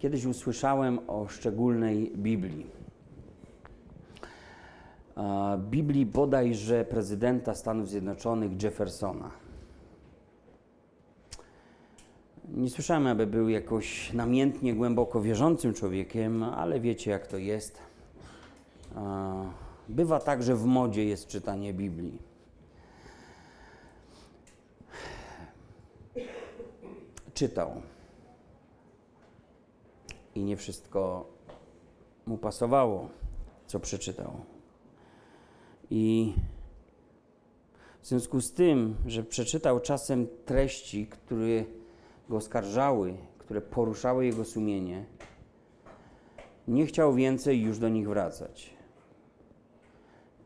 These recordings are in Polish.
Kiedyś usłyszałem o szczególnej Biblii. Biblii bodajże prezydenta Stanów Zjednoczonych Jeffersona. Nie słyszałem, aby był jakoś namiętnie, głęboko wierzącym człowiekiem, ale wiecie, jak to jest. Bywa tak, że w modzie jest czytanie Biblii. Czytał. I nie wszystko mu pasowało, co przeczytał. I w związku z tym, że przeczytał czasem treści, które go oskarżały, które poruszały jego sumienie, nie chciał więcej już do nich wracać.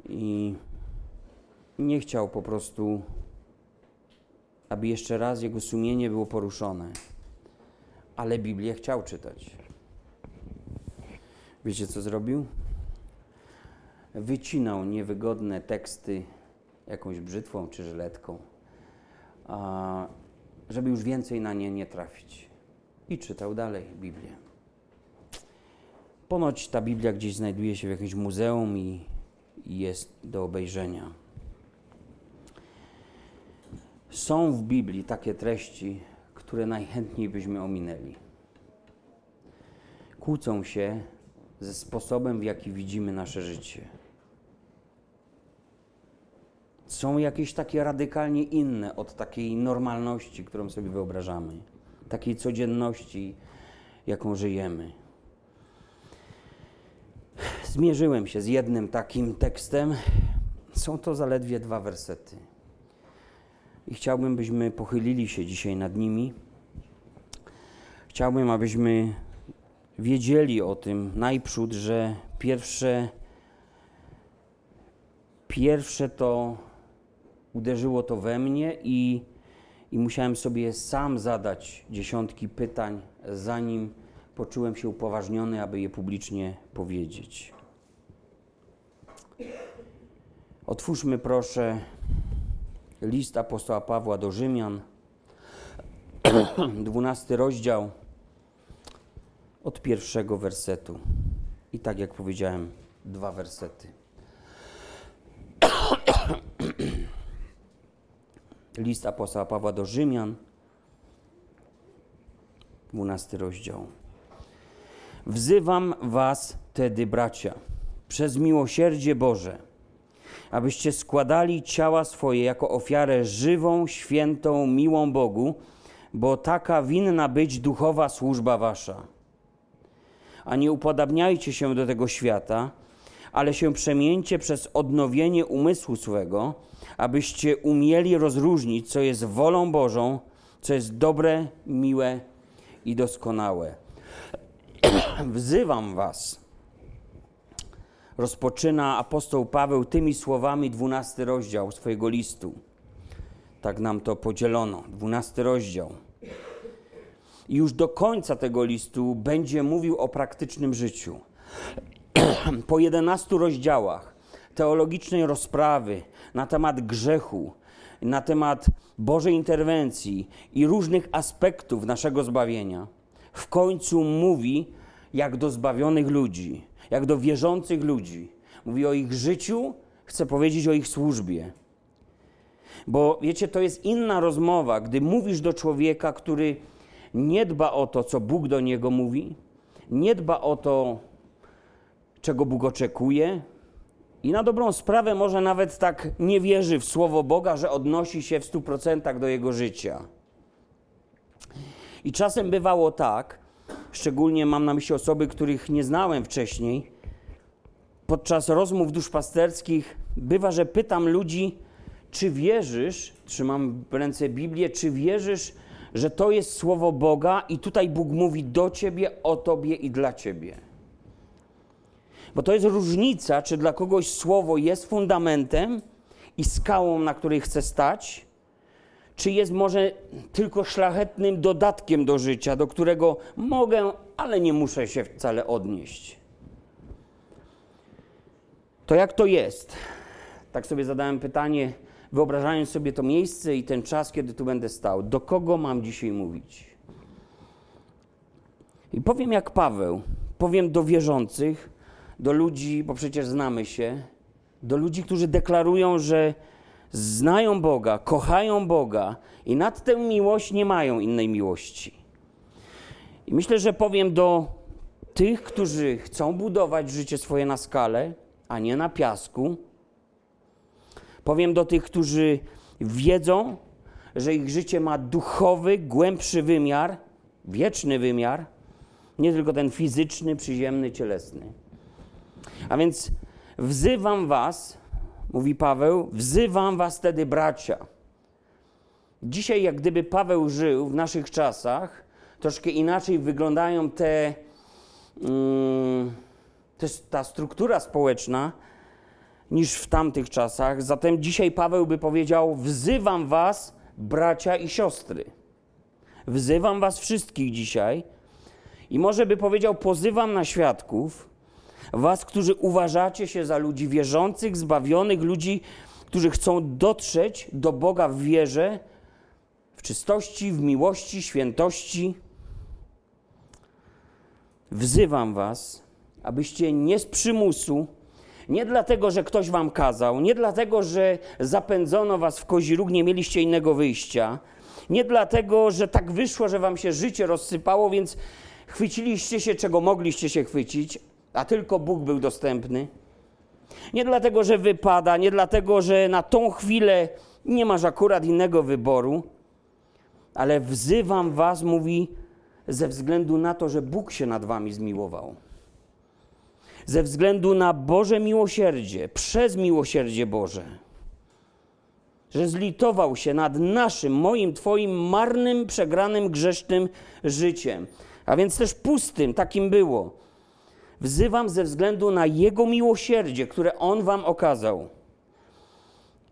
I nie chciał po prostu, aby jeszcze raz jego sumienie było poruszone. Ale Biblię chciał czytać. Wiecie, co zrobił? Wycinał niewygodne teksty jakąś brzytwą czy żyletką, żeby już więcej na nie nie trafić. I czytał dalej Biblię. Ponoć ta Biblia gdzieś znajduje się w jakimś muzeum i jest do obejrzenia. Są w Biblii takie treści, które najchętniej byśmy ominęli. Kłócą się ze sposobem, w jaki widzimy nasze życie. Są jakieś takie radykalnie inne od takiej normalności, którą sobie wyobrażamy, takiej codzienności, jaką żyjemy. Zmierzyłem się z jednym takim tekstem. Są to zaledwie dwa wersety. I chciałbym, byśmy pochylili się dzisiaj nad nimi. Chciałbym, abyśmy wiedzieli o tym najprzód, że pierwsze, pierwsze to uderzyło to we mnie i, i musiałem sobie sam zadać dziesiątki pytań, zanim poczułem się upoważniony, aby je publicznie powiedzieć. Otwórzmy proszę list apostoła Pawła do Rzymian, dwunasty rozdział od pierwszego wersetu. I tak jak powiedziałem, dwa wersety. List apostoła Pawła do Rzymian, dwunasty rozdział. Wzywam was tedy, bracia, przez miłosierdzie Boże, abyście składali ciała swoje jako ofiarę żywą, świętą, miłą Bogu, bo taka winna być duchowa służba wasza. A nie upodabniajcie się do tego świata, ale się przemieńcie przez odnowienie umysłu swego, abyście umieli rozróżnić, co jest wolą Bożą, co jest dobre, miłe i doskonałe. Wzywam Was rozpoczyna apostoł Paweł tymi słowami dwunasty rozdział swojego listu. Tak nam to podzielono, dwunasty rozdział. I już do końca tego listu będzie mówił o praktycznym życiu. po jedenastu rozdziałach teologicznej rozprawy na temat grzechu, na temat Bożej interwencji i różnych aspektów naszego zbawienia, w końcu mówi jak do zbawionych ludzi jak do wierzących ludzi. Mówi o ich życiu, chce powiedzieć o ich służbie. Bo wiecie, to jest inna rozmowa, gdy mówisz do człowieka, który nie dba o to, co Bóg do niego mówi, nie dba o to, czego Bóg oczekuje, i na dobrą sprawę może nawet tak nie wierzy w słowo Boga, że odnosi się w stu procentach do jego życia. I czasem bywało tak, szczególnie mam na myśli osoby, których nie znałem wcześniej, podczas rozmów duszpasterskich bywa, że pytam ludzi, czy wierzysz, trzymam w ręce Biblię, czy wierzysz, że to jest słowo Boga i tutaj Bóg mówi do ciebie, o tobie i dla ciebie. Bo to jest różnica, czy dla kogoś słowo jest fundamentem i skałą, na której chce stać, czy jest może tylko szlachetnym dodatkiem do życia, do którego mogę, ale nie muszę się wcale odnieść. To jak to jest? Tak sobie zadałem pytanie, wyobrażając sobie to miejsce i ten czas, kiedy tu będę stał. Do kogo mam dzisiaj mówić? I powiem jak Paweł, powiem do wierzących, do ludzi, bo przecież znamy się, do ludzi, którzy deklarują, że znają Boga, kochają Boga i nad tę miłość nie mają innej miłości. I myślę, że powiem do tych, którzy chcą budować życie swoje na skalę, a nie na piasku. Powiem do tych, którzy wiedzą, że ich życie ma duchowy, głębszy wymiar, wieczny wymiar, nie tylko ten fizyczny, przyziemny, cielesny. A więc wzywam Was, mówi Paweł, wzywam Was wtedy, bracia. Dzisiaj, jak gdyby Paweł żył w naszych czasach, troszkę inaczej wyglądają te, um, ta struktura społeczna niż w tamtych czasach. Zatem dzisiaj Paweł by powiedział: Wzywam Was, bracia i siostry. Wzywam Was wszystkich dzisiaj. I może by powiedział: Pozywam na świadków, Was, którzy uważacie się za ludzi wierzących, zbawionych, ludzi, którzy chcą dotrzeć do Boga w wierze, w czystości, w miłości, świętości. Wzywam Was, abyście nie z przymusu, nie dlatego, że ktoś Wam kazał, nie dlatego, że zapędzono Was w kozi róg, nie mieliście innego wyjścia, nie dlatego, że tak wyszło, że Wam się życie rozsypało, więc chwyciliście się, czego mogliście się chwycić, a tylko Bóg był dostępny. Nie dlatego, że wypada, nie dlatego, że na tą chwilę nie masz akurat innego wyboru, ale wzywam Was, mówi, ze względu na to, że Bóg się nad Wami zmiłował. Ze względu na Boże miłosierdzie, przez miłosierdzie Boże, że zlitował się nad naszym, moim, Twoim marnym, przegranym, grzesznym życiem, a więc też pustym, takim było Wzywam ze względu na Jego miłosierdzie, które On Wam okazał,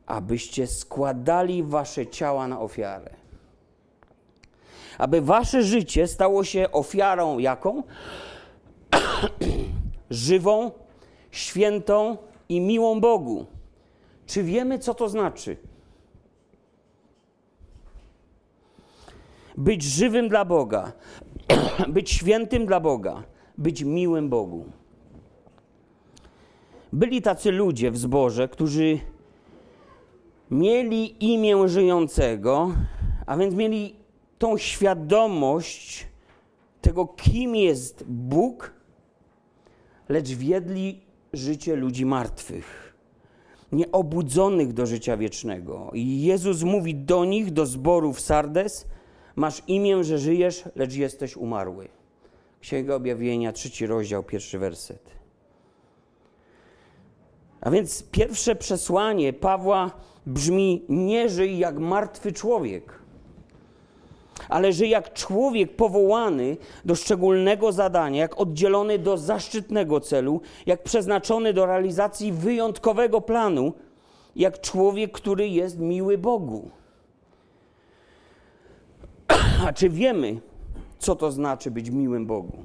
abyście składali Wasze ciała na ofiarę. Aby Wasze życie stało się ofiarą jaką? Żywą, świętą i miłą Bogu. Czy wiemy, co to znaczy? Być żywym dla Boga, być świętym dla Boga być miłym Bogu. Byli tacy ludzie w zborze, którzy mieli imię żyjącego, a więc mieli tą świadomość tego, kim jest Bóg, lecz wiedli życie ludzi martwych, nieobudzonych do życia wiecznego. I Jezus mówi do nich, do zboru w Sardes: Masz imię, że żyjesz, lecz jesteś umarły. Księga Objawienia, trzeci rozdział, pierwszy werset. A więc pierwsze przesłanie Pawła brzmi: Nie żyj jak martwy człowiek, ale żyj jak człowiek powołany do szczególnego zadania, jak oddzielony do zaszczytnego celu, jak przeznaczony do realizacji wyjątkowego planu, jak człowiek, który jest miły Bogu. A czy wiemy, co to znaczy być miłym Bogu.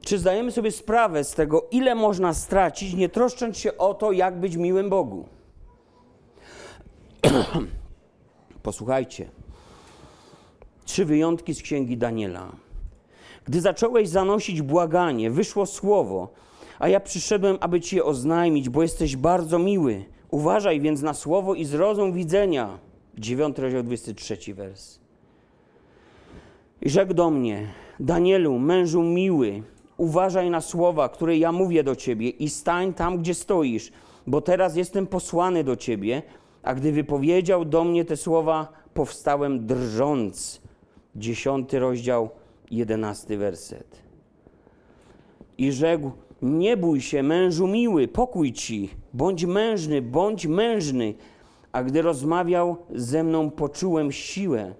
Czy zdajemy sobie sprawę z tego, ile można stracić, nie troszcząc się o to, jak być miłym Bogu? Posłuchajcie. Trzy wyjątki z księgi Daniela. Gdy zacząłeś zanosić błaganie, wyszło słowo, a ja przyszedłem, aby ci je oznajmić, bo jesteś bardzo miły. Uważaj więc na słowo i zrozum widzenia. 9 rozdział 23 wers. I rzekł do mnie: Danielu, mężu miły, uważaj na słowa, które ja mówię do ciebie i stań tam, gdzie stoisz, bo teraz jestem posłany do ciebie. A gdy wypowiedział do mnie te słowa, powstałem drżąc. Dziesiąty rozdział, jedenasty werset. I rzekł: Nie bój się, mężu miły, pokój ci, bądź mężny, bądź mężny. A gdy rozmawiał ze mną, poczułem siłę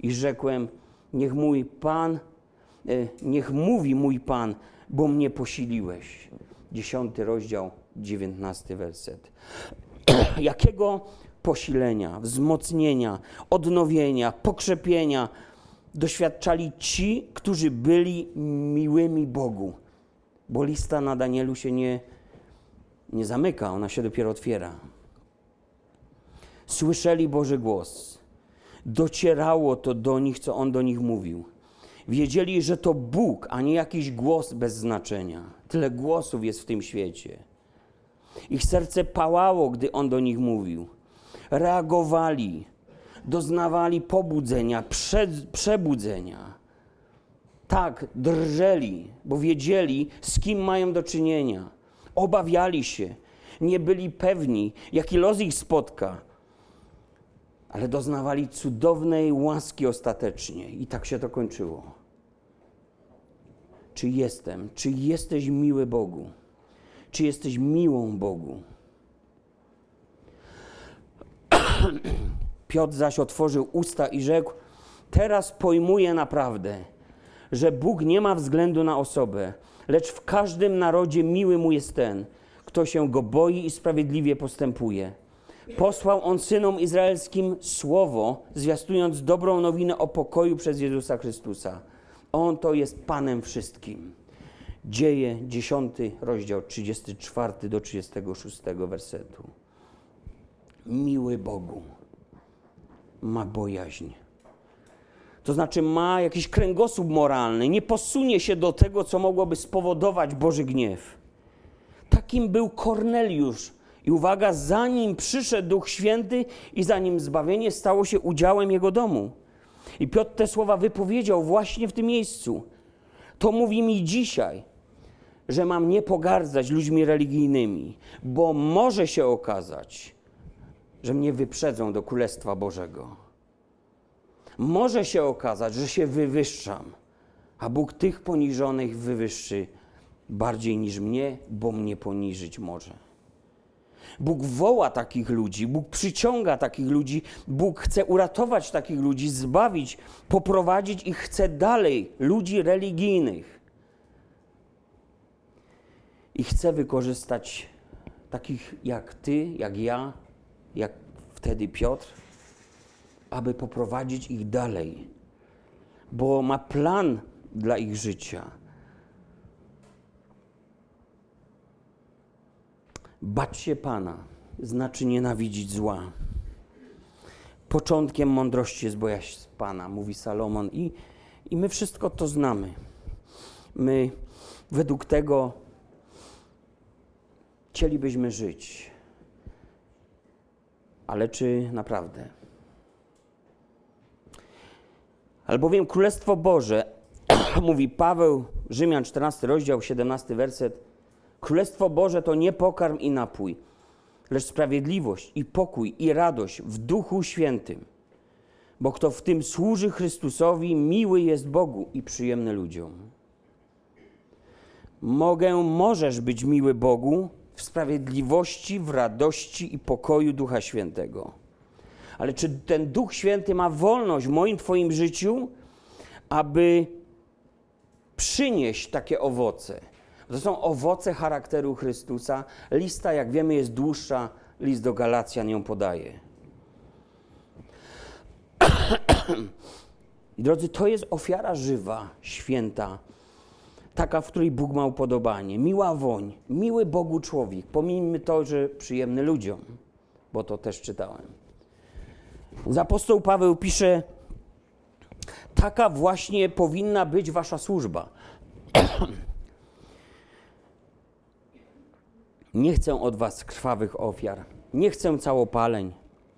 i rzekłem: Niech mój Pan, e, niech mówi mój Pan, bo mnie posiliłeś. Dziesiąty rozdział, dziewiętnasty werset. Jakiego posilenia, wzmocnienia, odnowienia, pokrzepienia doświadczali ci, którzy byli miłymi Bogu? Bo lista na Danielu się nie, nie zamyka, ona się dopiero otwiera. Słyszeli Boży głos docierało to do nich, co on do nich mówił. Wiedzieli, że to Bóg, a nie jakiś głos bez znaczenia. Tyle głosów jest w tym świecie. Ich serce pałało, gdy on do nich mówił. Reagowali, doznawali pobudzenia, prze, przebudzenia. Tak, drżeli, bo wiedzieli, z kim mają do czynienia. Obawiali się, nie byli pewni, jaki los ich spotka, ale doznawali cudownej łaski ostatecznie i tak się to kończyło. Czy jestem, czy jesteś miły Bogu? Czy jesteś miłą Bogu? Piotr zaś otworzył usta i rzekł: Teraz pojmuję naprawdę, że Bóg nie ma względu na osobę, lecz w każdym narodzie miły mu jest ten, kto się go boi i sprawiedliwie postępuje. Posłał on synom izraelskim słowo, zwiastując dobrą nowinę o pokoju przez Jezusa Chrystusa. On to jest Panem wszystkim. Dzieje 10 rozdział 34 do 36 wersetu. Miły Bogu ma bojaźń. To znaczy ma jakiś kręgosłup moralny, nie posunie się do tego, co mogłoby spowodować Boży gniew. Takim był Korneliusz. I uwaga, zanim przyszedł Duch Święty i zanim zbawienie stało się udziałem jego domu. I Piotr te słowa wypowiedział właśnie w tym miejscu. To mówi mi dzisiaj, że mam nie pogardzać ludźmi religijnymi, bo może się okazać, że mnie wyprzedzą do Królestwa Bożego. Może się okazać, że się wywyższam, a Bóg tych poniżonych wywyższy bardziej niż mnie, bo mnie poniżyć może. Bóg woła takich ludzi, Bóg przyciąga takich ludzi, Bóg chce uratować takich ludzi, zbawić, poprowadzić ich chce dalej, ludzi religijnych. I chce wykorzystać takich jak ty, jak ja, jak wtedy Piotr, aby poprowadzić ich dalej, bo ma plan dla ich życia. Bać się Pana znaczy nienawidzić zła. Początkiem mądrości jest bojaźń Pana, mówi Salomon, i, i my wszystko to znamy. My według tego chcielibyśmy żyć. Ale czy naprawdę? Albowiem Królestwo Boże, mówi Paweł, Rzymian 14 rozdział, 17 werset, Królestwo Boże to nie pokarm i napój, lecz sprawiedliwość i pokój i radość w Duchu Świętym. Bo kto w tym służy Chrystusowi, miły jest Bogu i przyjemny ludziom. Mogę, możesz być miły Bogu w sprawiedliwości, w radości i pokoju Ducha Świętego. Ale czy ten Duch Święty ma wolność w moim Twoim życiu, aby przynieść takie owoce? To są owoce charakteru Chrystusa. Lista, jak wiemy, jest dłuższa. List do Galacjan ją podaje. I drodzy, to jest ofiara żywa, święta, taka, w której Bóg ma upodobanie. Miła woń, miły Bogu człowiek. Pomijmy to, że przyjemny ludziom, bo to też czytałem. Z apostoł Paweł pisze, taka właśnie powinna być wasza służba. Nie chcę od was krwawych ofiar, nie chcę całopaleń.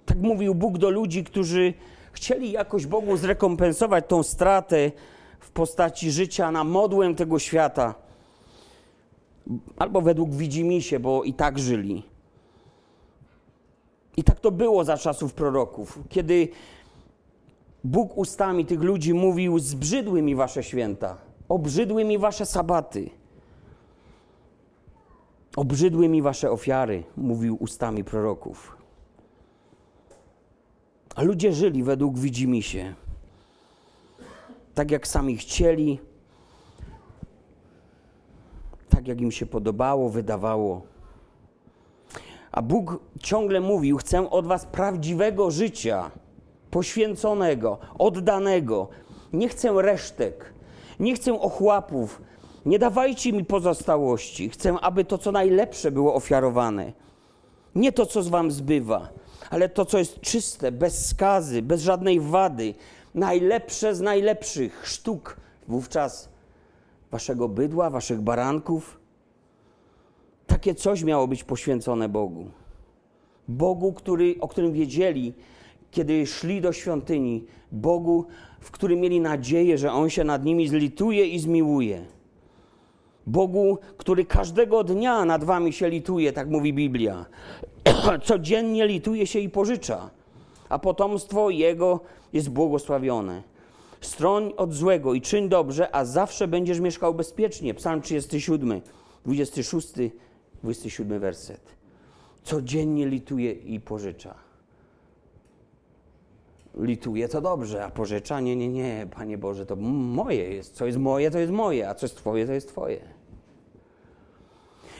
Tak mówił Bóg do ludzi, którzy chcieli jakoś Bogu zrekompensować tą stratę w postaci życia na modłę tego świata. Albo według widzimisię, bo i tak żyli. I tak to było za czasów proroków, kiedy Bóg ustami tych ludzi mówił: Zbrzydły mi wasze święta, obrzydły mi wasze sabaty. Obrzydły mi wasze ofiary, mówił ustami proroków. A ludzie żyli według widzimisię. Tak jak sami chcieli, tak jak im się podobało, wydawało. A Bóg ciągle mówił: Chcę od was prawdziwego życia, poświęconego, oddanego. Nie chcę resztek, nie chcę ochłapów, nie dawajcie mi pozostałości. Chcę, aby to, co najlepsze było ofiarowane. Nie to, co z wam zbywa, ale to, co jest czyste, bez skazy, bez żadnej wady. Najlepsze z najlepszych sztuk wówczas waszego bydła, waszych baranków. Takie coś miało być poświęcone Bogu. Bogu, który, o którym wiedzieli, kiedy szli do świątyni, Bogu, w którym mieli nadzieję, że On się nad nimi zlituje i zmiłuje. Bogu, który każdego dnia nad wami się lituje, tak mówi Biblia. Codziennie lituje się i pożycza, a potomstwo Jego jest błogosławione. Stroń od złego i czyń dobrze, a zawsze będziesz mieszkał bezpiecznie. Psalm 37, 26, 27 werset. Codziennie lituje i pożycza. Lituje to dobrze, a pożycza? Nie, nie, nie, Panie Boże, to moje jest. Co jest moje, to jest moje, a co jest Twoje, to jest Twoje.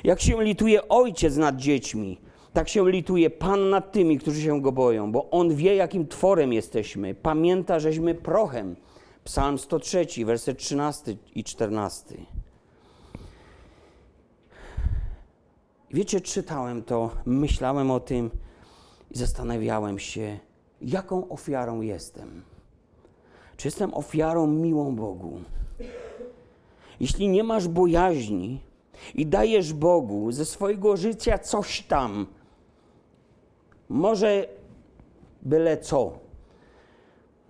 Jak się lituje ojciec nad dziećmi, tak się lituje Pan nad tymi, którzy się go boją, bo On wie, jakim tworem jesteśmy. Pamięta, żeśmy prochem. Psalm 103, werset 13 i 14. Wiecie, czytałem to, myślałem o tym i zastanawiałem się, jaką ofiarą jestem. Czy jestem ofiarą miłą Bogu? Jeśli nie masz bojaźni i dajesz Bogu ze swojego życia coś tam, może byle co,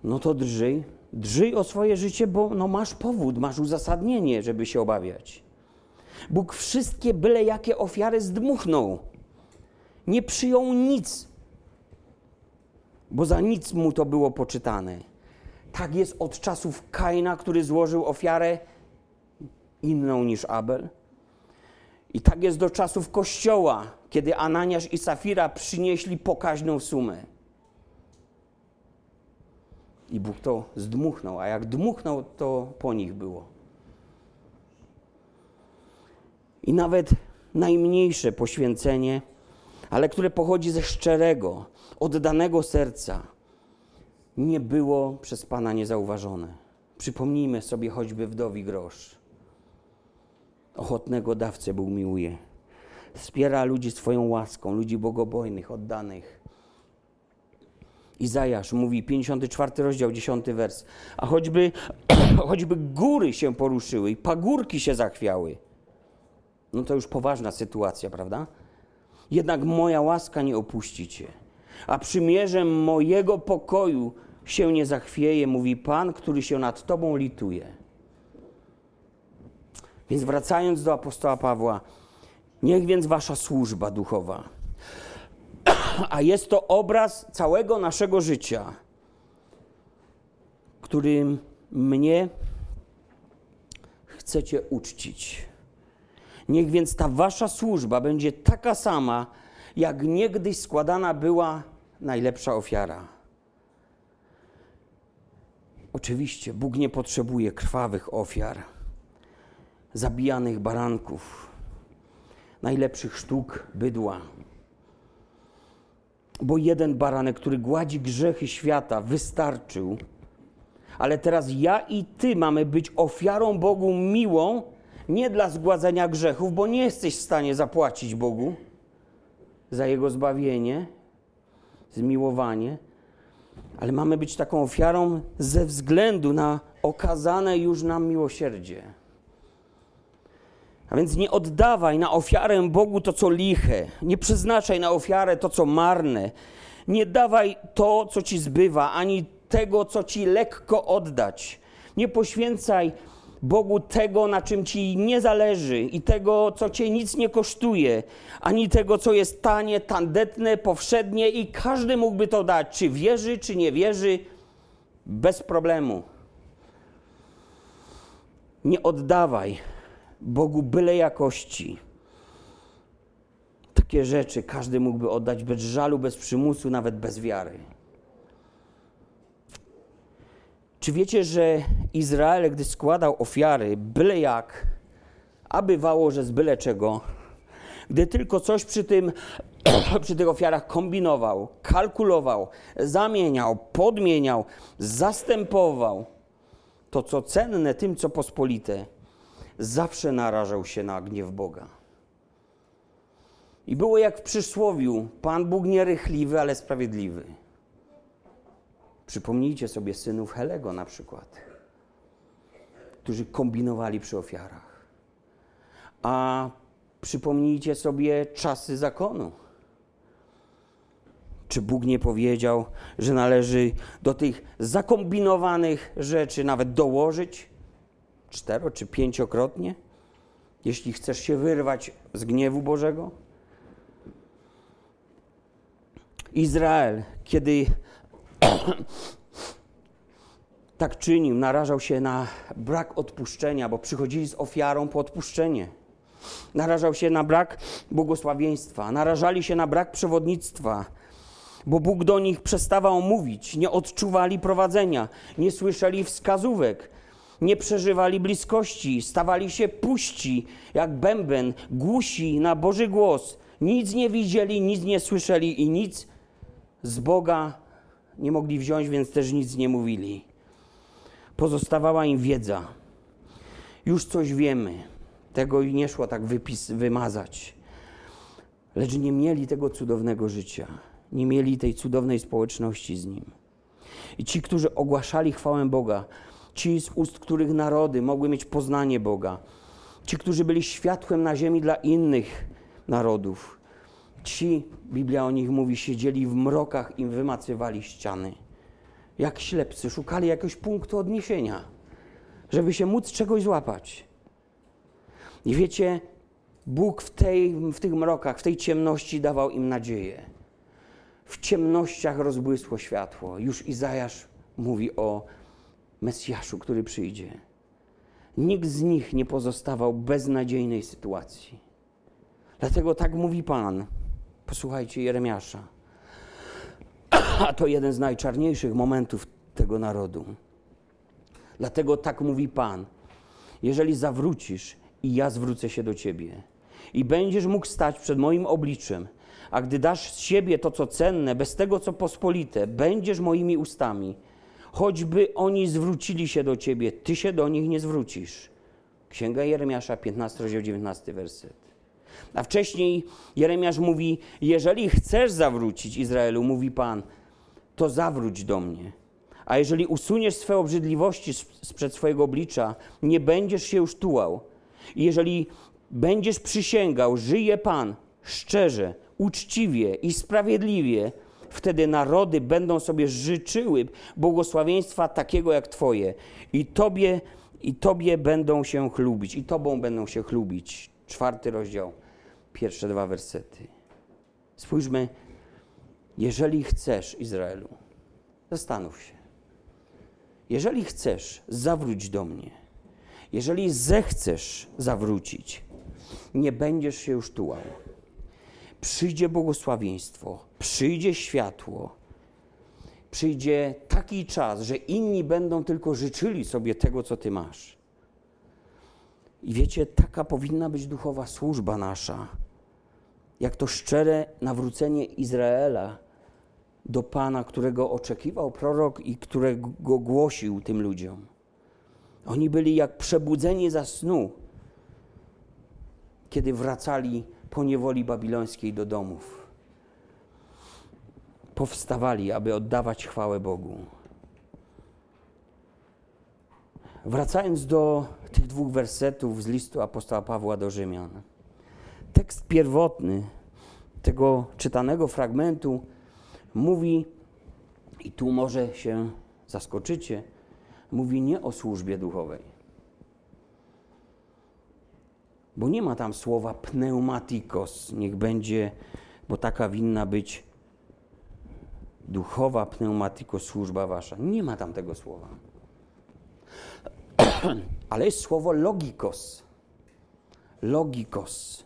no to drżyj, drżyj o swoje życie, bo no masz powód, masz uzasadnienie, żeby się obawiać. Bóg wszystkie byle jakie ofiary zdmuchnął. Nie przyjął nic, bo za nic mu to było poczytane. Tak jest od czasów Kaina, który złożył ofiarę inną niż Abel. I tak jest do czasów Kościoła, kiedy Ananiasz i Safira przynieśli pokaźną sumę. I Bóg to zdmuchnął, a jak dmuchnął, to po nich było. I nawet najmniejsze poświęcenie, ale które pochodzi ze szczerego, oddanego serca, nie było przez Pana niezauważone. Przypomnijmy sobie choćby wdowi grosz. Ochotnego dawcę Bóg miłuje. Wspiera ludzi swoją łaską, ludzi bogobojnych, oddanych. Izajasz mówi, 54 rozdział, 10 wers. A choćby, choćby góry się poruszyły i pagórki się zachwiały, no to już poważna sytuacja, prawda? Jednak moja łaska nie opuści cię, a przymierzem mojego pokoju się nie zachwieje, mówi Pan, który się nad tobą lituje. Więc wracając do apostoła Pawła, niech więc wasza służba duchowa, a jest to obraz całego naszego życia, którym mnie chcecie uczcić. Niech więc ta wasza służba będzie taka sama, jak niegdyś składana była najlepsza ofiara. Oczywiście Bóg nie potrzebuje krwawych ofiar, zabijanych baranków, najlepszych sztuk bydła. Bo jeden baranek, który gładzi grzechy świata, wystarczył. Ale teraz ja i ty mamy być ofiarą Bogu miłą, nie dla zgładzenia grzechów, bo nie jesteś w stanie zapłacić Bogu za Jego zbawienie, zmiłowanie, ale mamy być taką ofiarą ze względu na okazane już nam miłosierdzie. A więc nie oddawaj na ofiarę Bogu to, co liche, nie przeznaczaj na ofiarę to, co marne, nie dawaj to, co ci zbywa, ani tego, co ci lekko oddać. Nie poświęcaj Bogu tego, na czym ci nie zależy i tego, co cię nic nie kosztuje, ani tego, co jest tanie, tandetne, powszednie i każdy mógłby to dać, czy wierzy, czy nie wierzy, bez problemu. Nie oddawaj Bogu byle jakości. Takie rzeczy każdy mógłby oddać bez żalu, bez przymusu, nawet bez wiary. Czy wiecie, że Izrael, gdy składał ofiary, byle jak, a bywało, że z byle czego, gdy tylko coś przy, tym, przy tych ofiarach kombinował, kalkulował, zamieniał, podmieniał, zastępował, to co cenne tym, co pospolite, zawsze narażał się na gniew Boga. I było jak w przysłowiu: Pan Bóg nierychliwy, ale sprawiedliwy. Przypomnijcie sobie synów Helego na przykład. którzy kombinowali przy ofiarach. A przypomnijcie sobie czasy zakonu. Czy Bóg nie powiedział, że należy do tych zakombinowanych rzeczy nawet dołożyć cztero czy pięciokrotnie, jeśli chcesz się wyrwać z gniewu Bożego? Izrael, kiedy tak czynił, narażał się na brak odpuszczenia, bo przychodzili z ofiarą po odpuszczenie. Narażał się na brak błogosławieństwa, narażali się na brak przewodnictwa, bo Bóg do nich przestawał mówić, nie odczuwali prowadzenia, nie słyszeli wskazówek, nie przeżywali bliskości, stawali się puści, jak bęben, głusi na Boży głos. Nic nie widzieli, nic nie słyszeli i nic z Boga nie mogli wziąć, więc też nic nie mówili. Pozostawała im wiedza. Już coś wiemy. Tego nie szło tak wypis, wymazać. Lecz nie mieli tego cudownego życia. Nie mieli tej cudownej społeczności z Nim. I ci, którzy ogłaszali chwałę Boga, ci z ust których narody mogły mieć poznanie Boga, ci, którzy byli światłem na ziemi dla innych narodów, ci, Biblia o nich mówi, siedzieli w mrokach i wymacywali ściany. Jak ślepcy, szukali jakiegoś punktu odniesienia, żeby się móc czegoś złapać. I wiecie, Bóg w, tej, w tych mrokach, w tej ciemności dawał im nadzieję. W ciemnościach rozbłysło światło. Już Izajasz mówi o Mesjaszu, który przyjdzie. Nikt z nich nie pozostawał beznadziejnej sytuacji. Dlatego tak mówi Pan. Posłuchajcie Jeremiasza. A to jeden z najczarniejszych momentów tego narodu. Dlatego tak mówi Pan. Jeżeli zawrócisz i ja zwrócę się do ciebie i będziesz mógł stać przed moim obliczem, a gdy dasz z siebie to, co cenne, bez tego, co pospolite, będziesz moimi ustami, choćby oni zwrócili się do ciebie, ty się do nich nie zwrócisz. Księga Jeremiasza, 15, rozdział 19, werset. A wcześniej Jeremiasz mówi: Jeżeli chcesz zawrócić Izraelu, mówi Pan, to zawróć do mnie. A jeżeli usuniesz swe obrzydliwości sprzed swojego oblicza, nie będziesz się już tułał. I jeżeli będziesz przysięgał, żyje Pan szczerze, uczciwie i sprawiedliwie, wtedy narody będą sobie życzyły błogosławieństwa takiego jak Twoje. I Tobie, i tobie będą się chlubić, i Tobą będą się chlubić. Czwarty rozdział, pierwsze dwa wersety. Spójrzmy, jeżeli chcesz, Izraelu, zastanów się. Jeżeli chcesz, zawróć do mnie. Jeżeli zechcesz zawrócić, nie będziesz się już tułał. Przyjdzie błogosławieństwo, przyjdzie światło, przyjdzie taki czas, że inni będą tylko życzyli sobie tego, co ty masz. I wiecie, taka powinna być duchowa służba nasza. Jak to szczere nawrócenie Izraela do Pana, którego oczekiwał prorok i którego głosił tym ludziom. Oni byli jak przebudzeni za snu, kiedy wracali niewoli babilońskiej do domów. Powstawali, aby oddawać chwałę Bogu. Wracając do tych dwóch wersetów z listu apostoła Pawła do Rzymian. Tekst pierwotny tego czytanego fragmentu mówi, i tu może się zaskoczycie, mówi nie o służbie duchowej. Bo nie ma tam słowa pneumatikos, niech będzie, bo taka winna być duchowa pneumatikos służba wasza. Nie ma tam tego słowa. Ale jest słowo logikos. Logikos.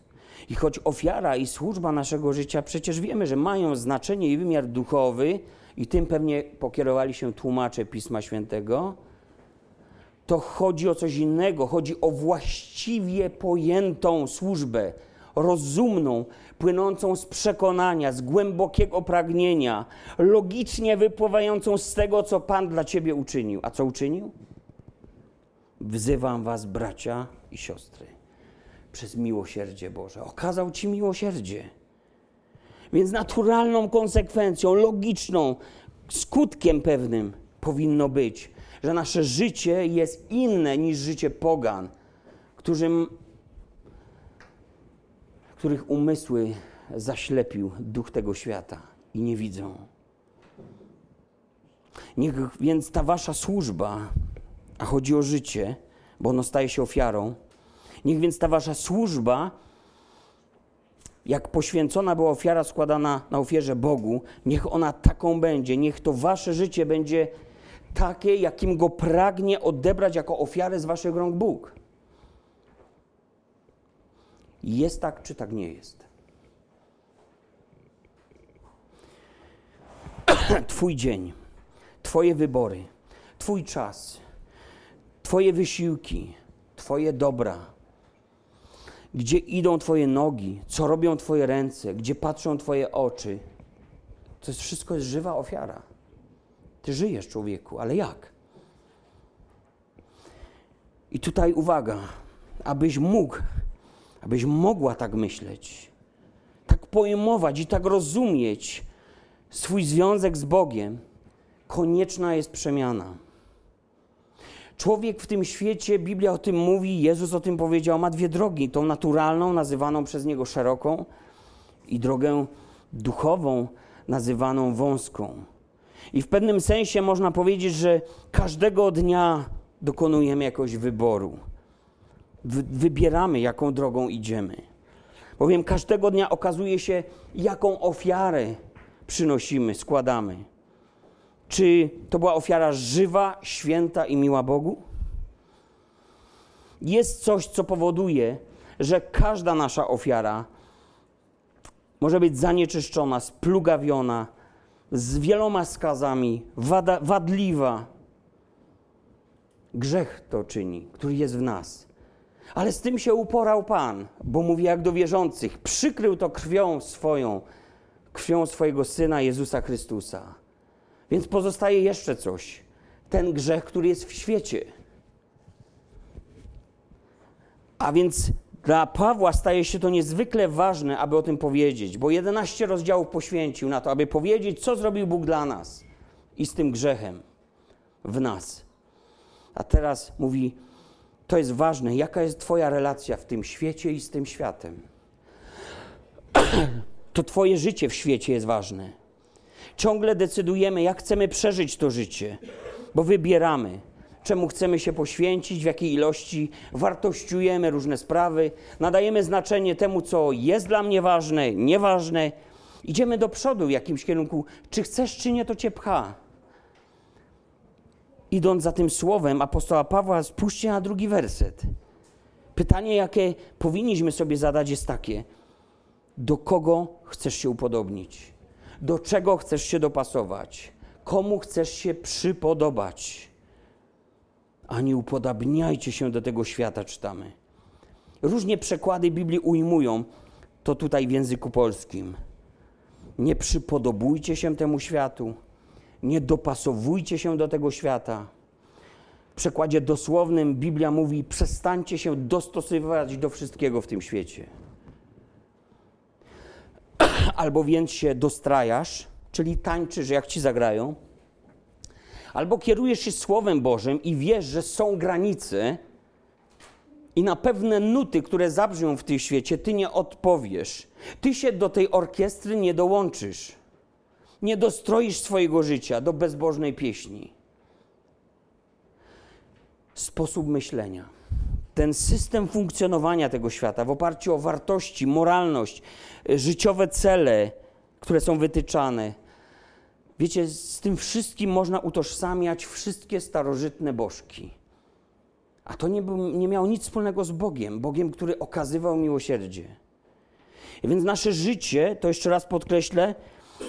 I choć ofiara i służba naszego życia przecież wiemy, że mają znaczenie i wymiar duchowy, i tym pewnie pokierowali się tłumacze Pisma Świętego, to chodzi o coś innego. Chodzi o właściwie pojętą służbę, rozumną, płynącą z przekonania, z głębokiego pragnienia, logicznie wypływającą z tego, co Pan dla Ciebie uczynił. A co uczynił? Wzywam Was, bracia i siostry przez miłosierdzie Boże. Okazał Ci miłosierdzie. Więc naturalną konsekwencją, logiczną, skutkiem pewnym powinno być, że nasze życie jest inne niż życie pogan, którym, których umysły zaślepił duch tego świata i nie widzą. Niech więc ta wasza służba, a chodzi o życie, bo ono staje się ofiarą, niech więc ta wasza służba, jak poświęcona była ofiara składana na ofierze Bogu, niech ona taką będzie, niech to wasze życie będzie takie, jakim go pragnie odebrać jako ofiarę z waszych rąk Bóg. Jest tak, czy tak nie jest? Twój dzień, Twoje wybory, Twój czas, Twoje wysiłki, Twoje dobra, gdzie idą Twoje nogi, co robią Twoje ręce, gdzie patrzą Twoje oczy. To jest wszystko jest żywa ofiara. Ty żyjesz, człowieku, ale jak? I tutaj uwaga, abyś mógł, abyś mogła tak myśleć, tak pojmować i tak rozumieć swój związek z Bogiem, konieczna jest przemiana. Człowiek w tym świecie, Biblia o tym mówi, Jezus o tym powiedział, ma dwie drogi: tą naturalną, nazywaną przez niego szeroką, i drogę duchową, nazywaną wąską. I w pewnym sensie można powiedzieć, że każdego dnia dokonujemy jakiegoś wyboru. wybieramy, jaką drogą idziemy. Bowiem każdego dnia okazuje się, jaką ofiarę przynosimy, składamy. Czy to była ofiara żywa, święta i miła Bogu? Jest coś, co powoduje, że każda nasza ofiara może być zanieczyszczona, splugawiona, z wieloma skazami, wada, wadliwa. Grzech to czyni, który jest w nas. Ale z tym się uporał Pan, bo mówi jak do wierzących, przykrył to krwią swoją, krwią swojego Syna Jezusa Chrystusa. Więc pozostaje jeszcze coś. Ten grzech, który jest w świecie. A więc dla Pawła staje się to niezwykle ważne, aby o tym powiedzieć, bo 11 rozdziałów poświęcił na to, aby powiedzieć, co zrobił Bóg dla nas i z tym grzechem w nas. A teraz mówi, to jest ważne, jaka jest Twoja relacja w tym świecie i z tym światem. To Twoje życie w świecie jest ważne. Ciągle decydujemy, jak chcemy przeżyć to życie, bo wybieramy czemu chcemy się poświęcić, w jakiej ilości wartościujemy różne sprawy, nadajemy znaczenie temu, co jest dla mnie ważne, nieważne. Idziemy do przodu w jakimś kierunku. Czy chcesz, czy nie, to cię pcha. Idąc za tym słowem apostoła Pawła, spójrzcie na drugi werset. Pytanie, jakie powinniśmy sobie zadać, jest takie: do kogo chcesz się upodobnić? Do czego chcesz się dopasować? Komu chcesz się przypodobać? Ani upodabniajcie się do tego świata, czytamy. Różnie przekłady Biblii ujmują to tutaj w języku polskim. Nie przypodobujcie się temu światu, nie dopasowujcie się do tego świata. W przekładzie dosłownym Biblia mówi: przestańcie się dostosowywać do wszystkiego w tym świecie. Albo więc się dostrajasz, czyli tańczysz, jak ci zagrają Albo kierujesz się Słowem Bożym i wiesz, że są granice i na pewne nuty, które zabrzmią w tym świecie, ty nie odpowiesz. Ty się do tej orkiestry nie dołączysz. Nie dostroisz swojego życia do bezbożnej pieśni. Sposób myślenia, ten system funkcjonowania tego świata w oparciu o wartości, moralność, życiowe cele, które są wytyczane, Wiecie, z tym wszystkim można utożsamiać wszystkie starożytne bożki. A to nie, nie miało nic wspólnego z Bogiem, Bogiem, który okazywał miłosierdzie. I więc nasze życie, to jeszcze raz podkreślę,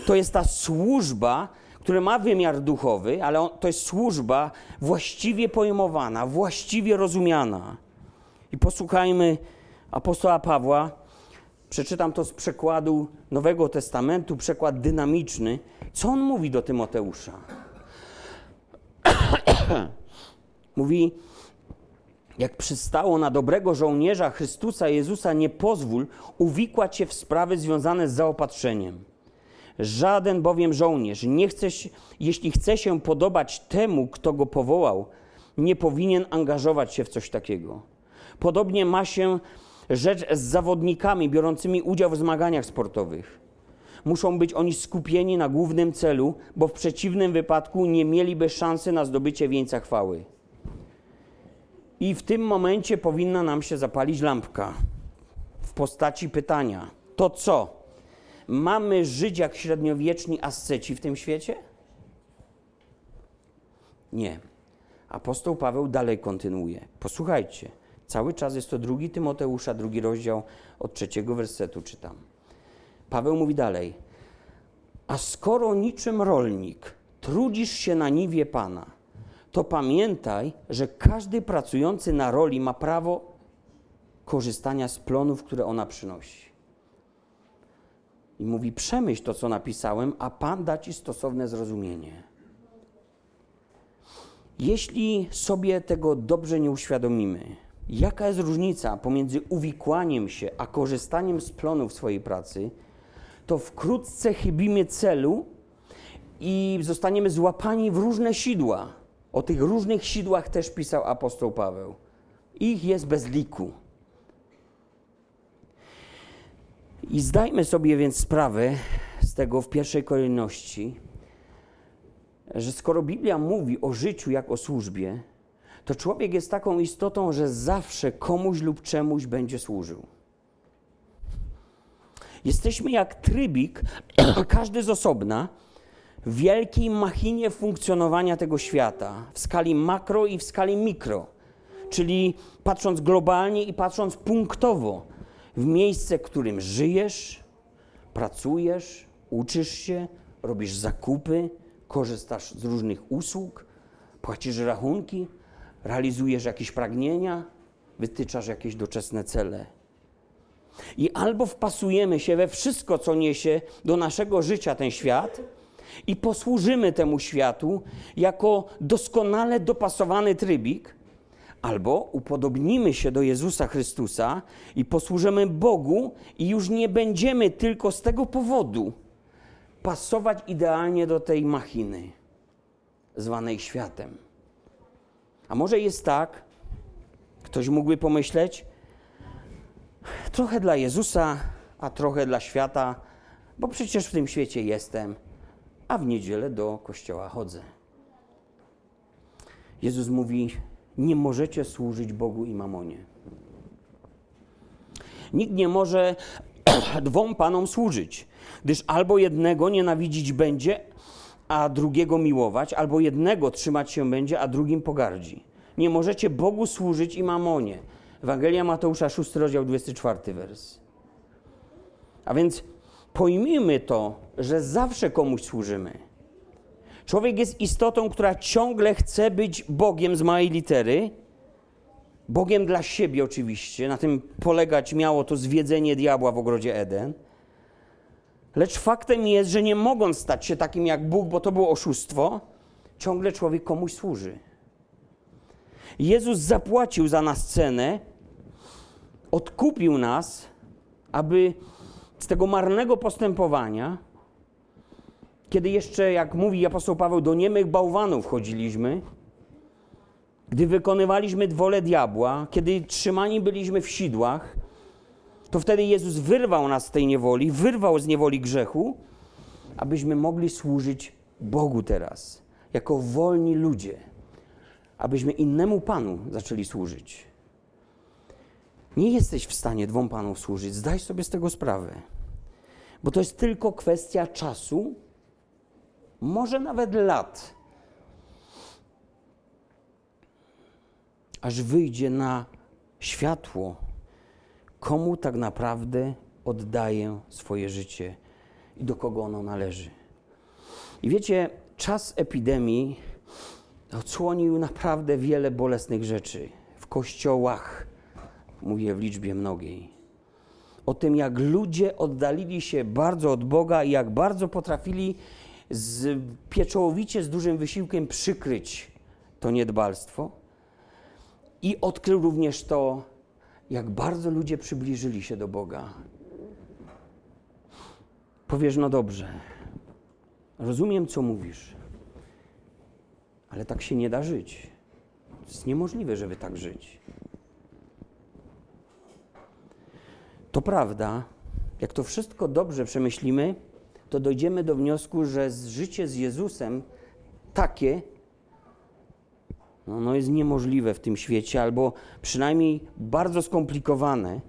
to jest ta służba, która ma wymiar duchowy, ale on, to jest służba właściwie pojmowana, właściwie rozumiana. I posłuchajmy apostoła Pawła, Przeczytam to z przekładu Nowego Testamentu, przekład dynamiczny. Co on mówi do Tymoteusza? mówi, jak przystało na dobrego żołnierza Chrystusa Jezusa, nie pozwól uwikłać się w sprawy związane z zaopatrzeniem. Żaden bowiem żołnierz, nie chce, jeśli chce się podobać temu, kto go powołał, nie powinien angażować się w coś takiego. Podobnie ma się rzecz z zawodnikami biorącymi udział w zmaganiach sportowych. Muszą być oni skupieni na głównym celu, bo w przeciwnym wypadku nie mieliby szansy na zdobycie wieńca chwały. I w tym momencie powinna nam się zapalić lampka w postaci pytania: to co? Mamy żyć jak średniowieczni asceci w tym świecie? Nie. Apostoł Paweł dalej kontynuuje. Posłuchajcie. Cały czas jest to drugi Tymoteusza, drugi rozdział od trzeciego wersetu czytam. Paweł mówi dalej. A skoro niczym rolnik trudzisz się na niwie Pana, to pamiętaj, że każdy pracujący na roli ma prawo korzystania z plonów, które ona przynosi. I mówi: Przemyśl to, co napisałem, a Pan da ci stosowne zrozumienie. Jeśli sobie tego dobrze nie uświadomimy, jaka jest różnica pomiędzy uwikłaniem się a korzystaniem z plonów swojej pracy, to wkrótce chybimy celu i zostaniemy złapani w różne sidła. O tych różnych sidłach też pisał apostoł Paweł. Ich jest bez liku. I zdajmy sobie więc sprawę z tego w pierwszej kolejności, że skoro Biblia mówi o życiu jak o służbie, to człowiek jest taką istotą, że zawsze komuś lub czemuś będzie służył. Jesteśmy jak trybik, każdy z osobna, w wielkiej machinie funkcjonowania tego świata, w skali makro i w skali mikro, czyli patrząc globalnie i patrząc punktowo, w miejsce, w którym żyjesz, pracujesz, uczysz się, robisz zakupy, korzystasz z różnych usług, płacisz rachunki, realizujesz jakieś pragnienia, wytyczasz jakieś doczesne cele. I albo wpasujemy się we wszystko, co niesie do naszego życia ten świat, i posłużymy temu światu jako doskonale dopasowany trybik, albo upodobnimy się do Jezusa Chrystusa i posłużymy Bogu, i już nie będziemy tylko z tego powodu pasować idealnie do tej machiny zwanej światem. A może jest tak, ktoś mógłby pomyśleć, trochę dla Jezusa, a trochę dla świata, bo przecież w tym świecie jestem, a w niedzielę do kościoła chodzę. Jezus mówi: Nie możecie służyć Bogu i mamonie. Nikt nie może dwom panom służyć, gdyż albo jednego nienawidzić będzie, a drugiego miłować, albo jednego trzymać się będzie, a drugim pogardzi. Nie możecie Bogu służyć i mamonie. Ewangelia Mateusza, 6 rozdział, 24 wers. A więc pojmijmy to, że zawsze komuś służymy. Człowiek jest istotą, która ciągle chce być Bogiem z małej litery, Bogiem dla siebie oczywiście, na tym polegać miało to zwiedzenie diabła w ogrodzie Eden. Lecz faktem jest, że nie mogąc stać się takim jak Bóg, bo to było oszustwo, ciągle człowiek komuś służy. Jezus zapłacił za nas cenę, odkupił nas, aby z tego marnego postępowania, kiedy jeszcze, jak mówi apostoł Paweł, do niemych bałwanów chodziliśmy, gdy wykonywaliśmy wolę diabła, kiedy trzymani byliśmy w sidłach, to wtedy Jezus wyrwał nas z tej niewoli, wyrwał z niewoli grzechu, abyśmy mogli służyć Bogu teraz, jako wolni ludzie, abyśmy innemu Panu zaczęli służyć. Nie jesteś w stanie dwom Panom służyć, zdaj sobie z tego sprawę, bo to jest tylko kwestia czasu, może nawet lat, aż wyjdzie na światło komu tak naprawdę oddaję swoje życie i do kogo ono należy. I wiecie, czas epidemii odsłonił naprawdę wiele bolesnych rzeczy w kościołach, mówię w liczbie mnogiej. O tym, jak ludzie oddalili się bardzo od Boga i jak bardzo potrafili z, pieczołowicie, z dużym wysiłkiem przykryć to niedbalstwo. I odkrył również to, jak bardzo ludzie przybliżyli się do Boga. Powiesz, no dobrze, Rozumiem, co mówisz, ale tak się nie da żyć. To jest niemożliwe, żeby tak żyć. To prawda, jak to wszystko dobrze przemyślimy, to dojdziemy do wniosku, że życie z Jezusem takie no, no jest niemożliwe w tym świecie, albo przynajmniej bardzo skomplikowane,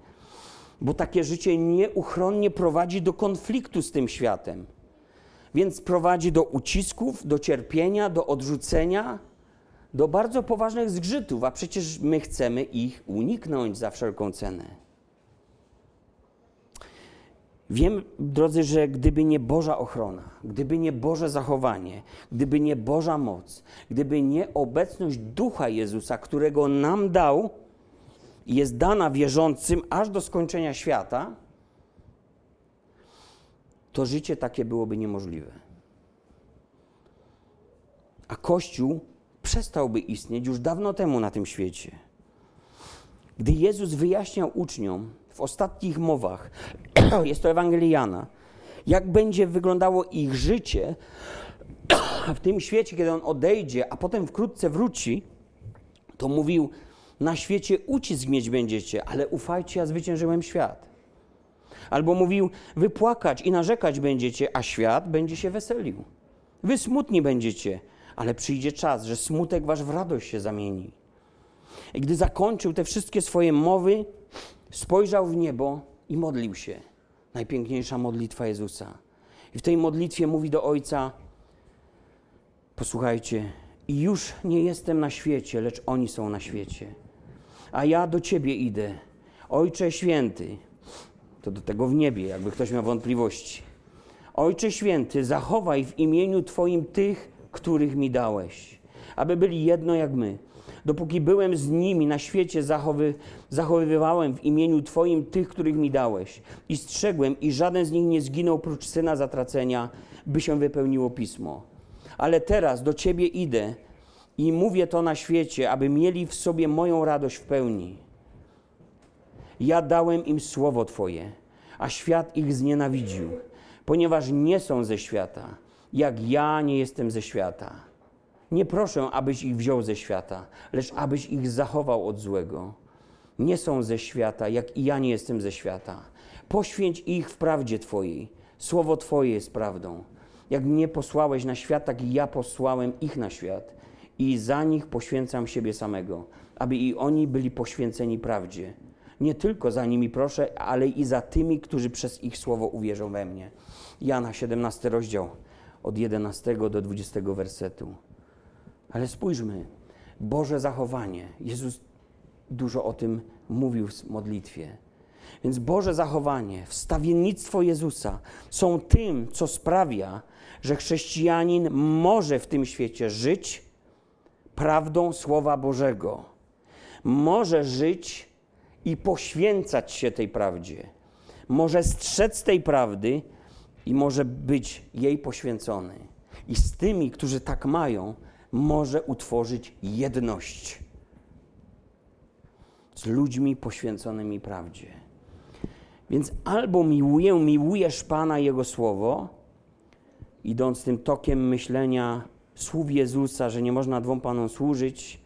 bo takie życie nieuchronnie prowadzi do konfliktu z tym światem. Więc prowadzi do ucisków, do cierpienia, do odrzucenia, do bardzo poważnych zgrzytów, a przecież my chcemy ich uniknąć za wszelką cenę. Wiem, drodzy, że gdyby nie Boża ochrona, gdyby nie Boże zachowanie, gdyby nie Boża moc, gdyby nie obecność Ducha Jezusa, którego nam dał jest dana wierzącym aż do skończenia świata, to życie takie byłoby niemożliwe. A Kościół przestałby istnieć już dawno temu na tym świecie. Gdy Jezus wyjaśniał uczniom w ostatnich mowach, jest to Ewangeliana, jak będzie wyglądało ich życie w tym świecie, kiedy On odejdzie, a potem wkrótce wróci, to mówił, na świecie ucisk mieć będziecie, ale ufajcie, ja zwyciężyłem świat. Albo mówił, wypłakać i narzekać będziecie, a świat będzie się weselił. Wy smutni będziecie, ale przyjdzie czas, że smutek wasz w radość się zamieni. I gdy zakończył te wszystkie swoje mowy, spojrzał w niebo i modlił się. Najpiękniejsza modlitwa Jezusa. I w tej modlitwie mówi do Ojca: Posłuchajcie, i już nie jestem na świecie, lecz oni są na świecie. A ja do Ciebie idę. Ojcze święty, to do tego w niebie, jakby ktoś miał wątpliwości. Ojcze święty, zachowaj w imieniu Twoim tych, których mi dałeś, aby byli jedno jak my Dopóki byłem z nimi na świecie, zachowy, zachowywałem w imieniu Twoim tych, których mi dałeś. I strzegłem, i żaden z nich nie zginął prócz syna zatracenia, by się wypełniło pismo. Ale teraz do Ciebie idę i mówię to na świecie, aby mieli w sobie moją radość w pełni. Ja dałem im słowo Twoje, a świat ich znienawidził, ponieważ nie są ze świata, jak ja nie jestem ze świata. Nie proszę, abyś ich wziął ze świata, lecz abyś ich zachował od złego. Nie są ze świata, jak i ja nie jestem ze świata. Poświęć ich w prawdzie Twojej. Słowo Twoje jest prawdą. Jak mnie posłałeś na świat, tak i ja posłałem ich na świat. I za nich poświęcam siebie samego, aby i oni byli poświęceni prawdzie. Nie tylko za nimi proszę, ale i za tymi, którzy przez ich słowo uwierzą we mnie. Jana 17 rozdział od 11 do 20 wersetu. Ale spójrzmy, Boże zachowanie. Jezus dużo o tym mówił w modlitwie. Więc Boże zachowanie, wstawiennictwo Jezusa są tym, co sprawia, że chrześcijanin może w tym świecie żyć prawdą Słowa Bożego. Może żyć i poświęcać się tej prawdzie. Może strzec tej prawdy i może być jej poświęcony. I z tymi, którzy tak mają, może utworzyć jedność z ludźmi poświęconymi prawdzie. Więc albo miłuję, miłujesz Pana Jego Słowo, idąc tym tokiem myślenia słów Jezusa, że nie można dwom Panom służyć,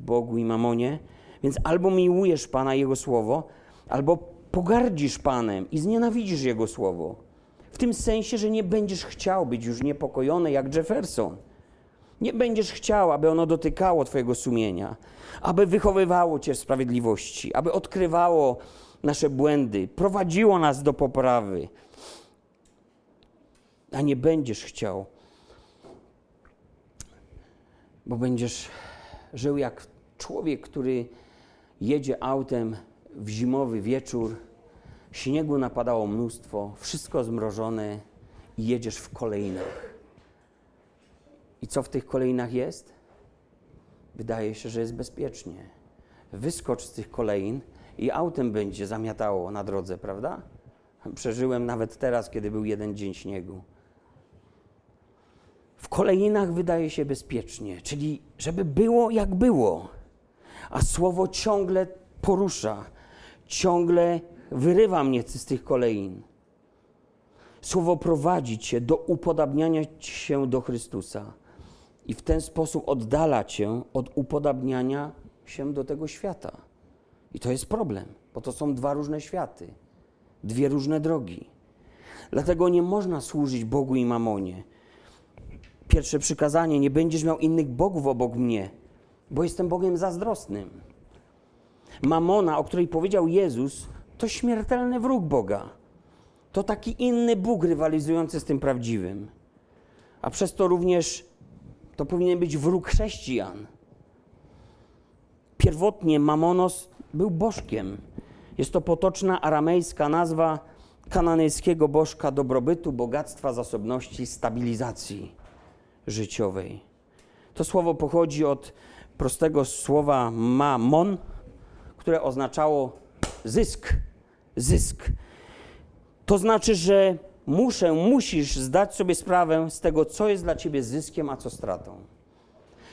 Bogu i Mamonie, więc albo miłujesz Pana Jego Słowo, albo pogardzisz Panem i znienawidzisz Jego Słowo. W tym sensie, że nie będziesz chciał być już niepokojony jak Jefferson. Nie będziesz chciał, aby ono dotykało Twojego sumienia, aby wychowywało Cię w sprawiedliwości, aby odkrywało nasze błędy, prowadziło nas do poprawy. A nie będziesz chciał, bo będziesz żył jak człowiek, który jedzie autem w zimowy wieczór, śniegu napadało mnóstwo, wszystko zmrożone i jedziesz w kolejnach. I co w tych kolejnach jest? Wydaje się, że jest bezpiecznie. Wyskocz z tych kolejn i autem będzie zamiatało na drodze, prawda? Przeżyłem nawet teraz, kiedy był jeden dzień śniegu. W kolejnach wydaje się bezpiecznie, czyli żeby było jak było, a słowo ciągle porusza, ciągle wyrywa mnie z tych kolejn. Słowo prowadzi cię do upodabniania się do Chrystusa i w ten sposób oddala cię od upodabniania się do tego świata. I to jest problem, bo to są dwa różne światy, dwie różne drogi. Dlatego nie można służyć Bogu i mamonie. Pierwsze przykazanie: nie będziesz miał innych bogów obok mnie, bo jestem Bogiem zazdrosnym. Mamona, o której powiedział Jezus, to śmiertelny wróg Boga. To taki inny Bóg rywalizujący z tym prawdziwym. A przez to również to powinien być wróg chrześcijan. Pierwotnie Mamonos był bożkiem. Jest to potoczna aramejska nazwa kananejskiego bożka dobrobytu, bogactwa, zasobności, stabilizacji życiowej. To słowo pochodzi od prostego słowa mamon, które oznaczało zysk. Zysk. To znaczy, że muszę, musisz zdać sobie sprawę z tego, co jest dla ciebie zyskiem, a co stratą.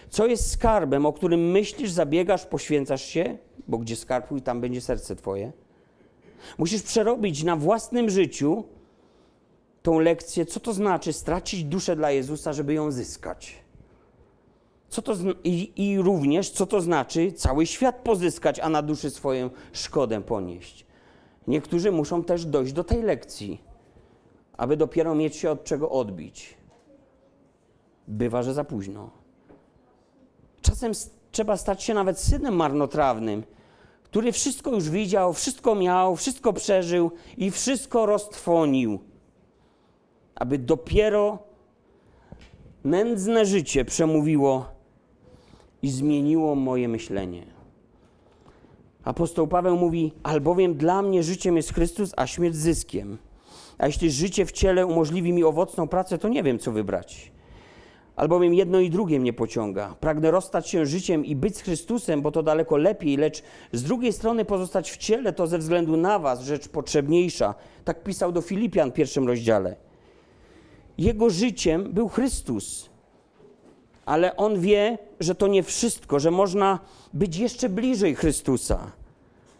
Co jest skarbem, o którym myślisz, zabiegasz, poświęcasz się, bo gdzie skarb i tam będzie serce twoje. Musisz przerobić na własnym życiu tą lekcję, co to znaczy stracić duszę dla Jezusa, żeby ją zyskać. Co to i, I również, co to znaczy cały świat pozyskać, a na duszy swoją szkodę ponieść. Niektórzy muszą też dojść do tej lekcji, aby dopiero mieć się od czego odbić. Bywa, że za późno. Czasem trzeba stać się nawet synem marnotrawnym, który wszystko już widział, wszystko miał, wszystko przeżył i wszystko roztrwonił, aby dopiero nędzne życie przemówiło i zmieniło moje myślenie. Apostoł Paweł mówi: Albowiem dla mnie życiem jest Chrystus, a śmierć zyskiem. A jeśli życie w ciele umożliwi mi owocną pracę, to nie wiem, co wybrać. Albowiem jedno i drugie mnie pociąga. Pragnę rozstać się życiem i być z Chrystusem, bo to daleko lepiej, lecz z drugiej strony pozostać w ciele to ze względu na Was rzecz potrzebniejsza. Tak pisał do Filipian w pierwszym rozdziale. Jego życiem był Chrystus, ale on wie, że to nie wszystko, że można być jeszcze bliżej Chrystusa.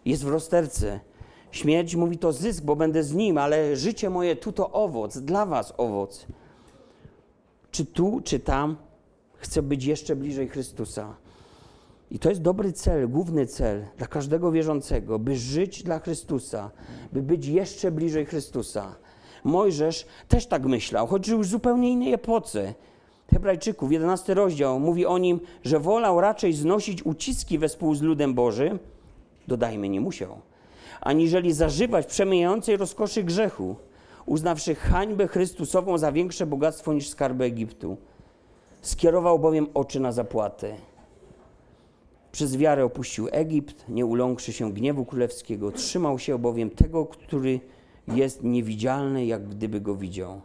Jest w rozterce. Śmierć mówi to zysk, bo będę z nim, ale życie moje tu to owoc, dla Was owoc czy tu, czy tam, chcę być jeszcze bliżej Chrystusa. I to jest dobry cel, główny cel dla każdego wierzącego, by żyć dla Chrystusa, by być jeszcze bliżej Chrystusa. Mojżesz też tak myślał, choć żył w zupełnie innej epoce. Hebrajczyków, 11 rozdział, mówi o nim, że wolał raczej znosić uciski wespół z ludem Bożym, dodajmy, nie musiał, aniżeli zażywać przemijającej rozkoszy grzechu uznawszy hańbę Chrystusową za większe bogactwo niż skarby Egiptu. Skierował bowiem oczy na zapłatę. Przez wiarę opuścił Egipt, nie uląkszy się gniewu królewskiego. Trzymał się bowiem tego, który jest niewidzialny, jak gdyby go widział.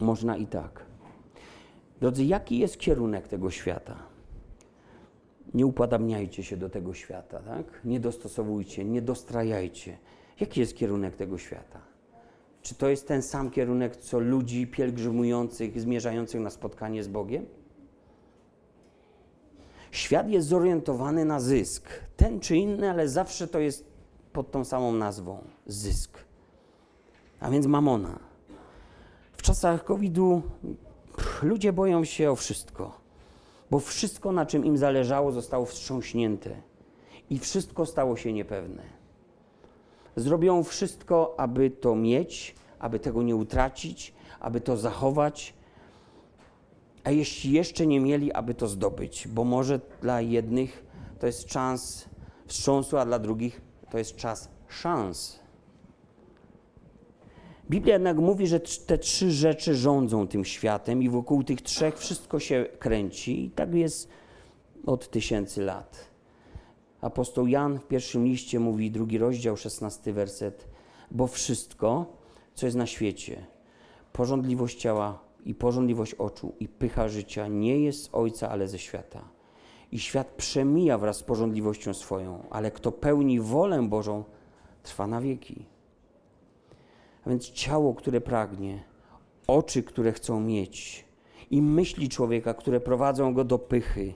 Można i tak. Drodzy, jaki jest kierunek tego świata? Nie upodabniajcie się do tego świata, tak? Nie dostosowujcie, nie dostrajajcie. Jaki jest kierunek tego świata? Czy to jest ten sam kierunek, co ludzi pielgrzymujących, zmierzających na spotkanie z Bogiem? Świat jest zorientowany na zysk. Ten czy inny, ale zawsze to jest pod tą samą nazwą zysk. A więc mamona. W czasach COVID-u ludzie boją się o wszystko bo wszystko, na czym im zależało, zostało wstrząśnięte i wszystko stało się niepewne. Zrobią wszystko, aby to mieć, aby tego nie utracić, aby to zachować, a jeśli jeszcze nie mieli, aby to zdobyć, bo może dla jednych to jest czas wstrząsu, a dla drugich to jest czas szans. Biblia jednak mówi, że te trzy rzeczy rządzą tym światem i wokół tych trzech wszystko się kręci i tak jest od tysięcy lat. Apostoł Jan w pierwszym liście mówi, drugi rozdział, szesnasty werset, bo wszystko, co jest na świecie, porządliwość ciała i porządliwość oczu i pycha życia nie jest z Ojca, ale ze świata. I świat przemija wraz z porządliwością swoją, ale kto pełni wolę Bożą, trwa na wieki. A więc ciało, które pragnie, oczy, które chcą mieć i myśli człowieka, które prowadzą go do pychy.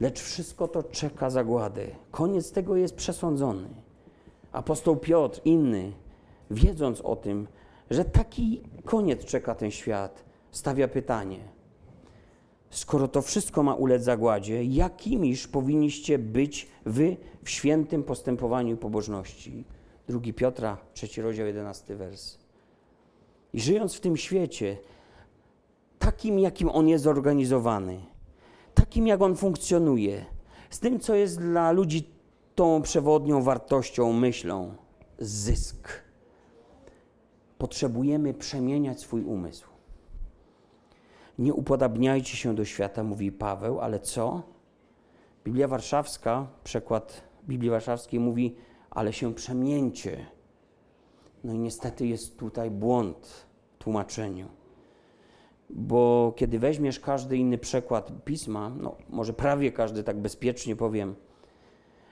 Lecz wszystko to czeka zagładę. Koniec tego jest przesądzony. Apostoł Piotr, inny, wiedząc o tym, że taki koniec czeka ten świat, stawia pytanie: Skoro to wszystko ma ulec zagładzie, jakimiż powinniście być wy w świętym postępowaniu pobożności? Drugi Piotra, trzeci rozdział, jedenasty wers. I żyjąc w tym świecie, takim, jakim on jest zorganizowany, takim, jak on funkcjonuje, z tym, co jest dla ludzi tą przewodnią wartością, myślą, zysk. Potrzebujemy przemieniać swój umysł. Nie upodabniajcie się do świata, mówi Paweł, ale co? Biblia Warszawska, przekład Biblii Warszawskiej mówi, ale się przemieńcie. No i niestety jest tutaj błąd w tłumaczeniu. Bo kiedy weźmiesz każdy inny przekład pisma, no może prawie każdy tak bezpiecznie powiem,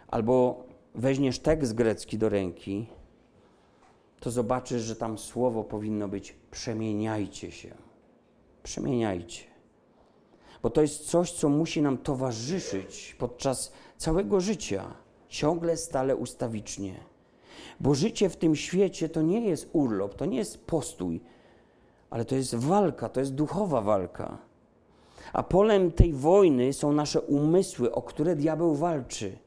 albo weźmiesz tekst grecki do ręki, to zobaczysz, że tam słowo powinno być przemieniajcie się. Przemieniajcie. Bo to jest coś, co musi nam towarzyszyć podczas całego życia, ciągle, stale, ustawicznie. Bo życie w tym świecie to nie jest urlop, to nie jest postój, ale to jest walka, to jest duchowa walka. A polem tej wojny są nasze umysły, o które diabeł walczy.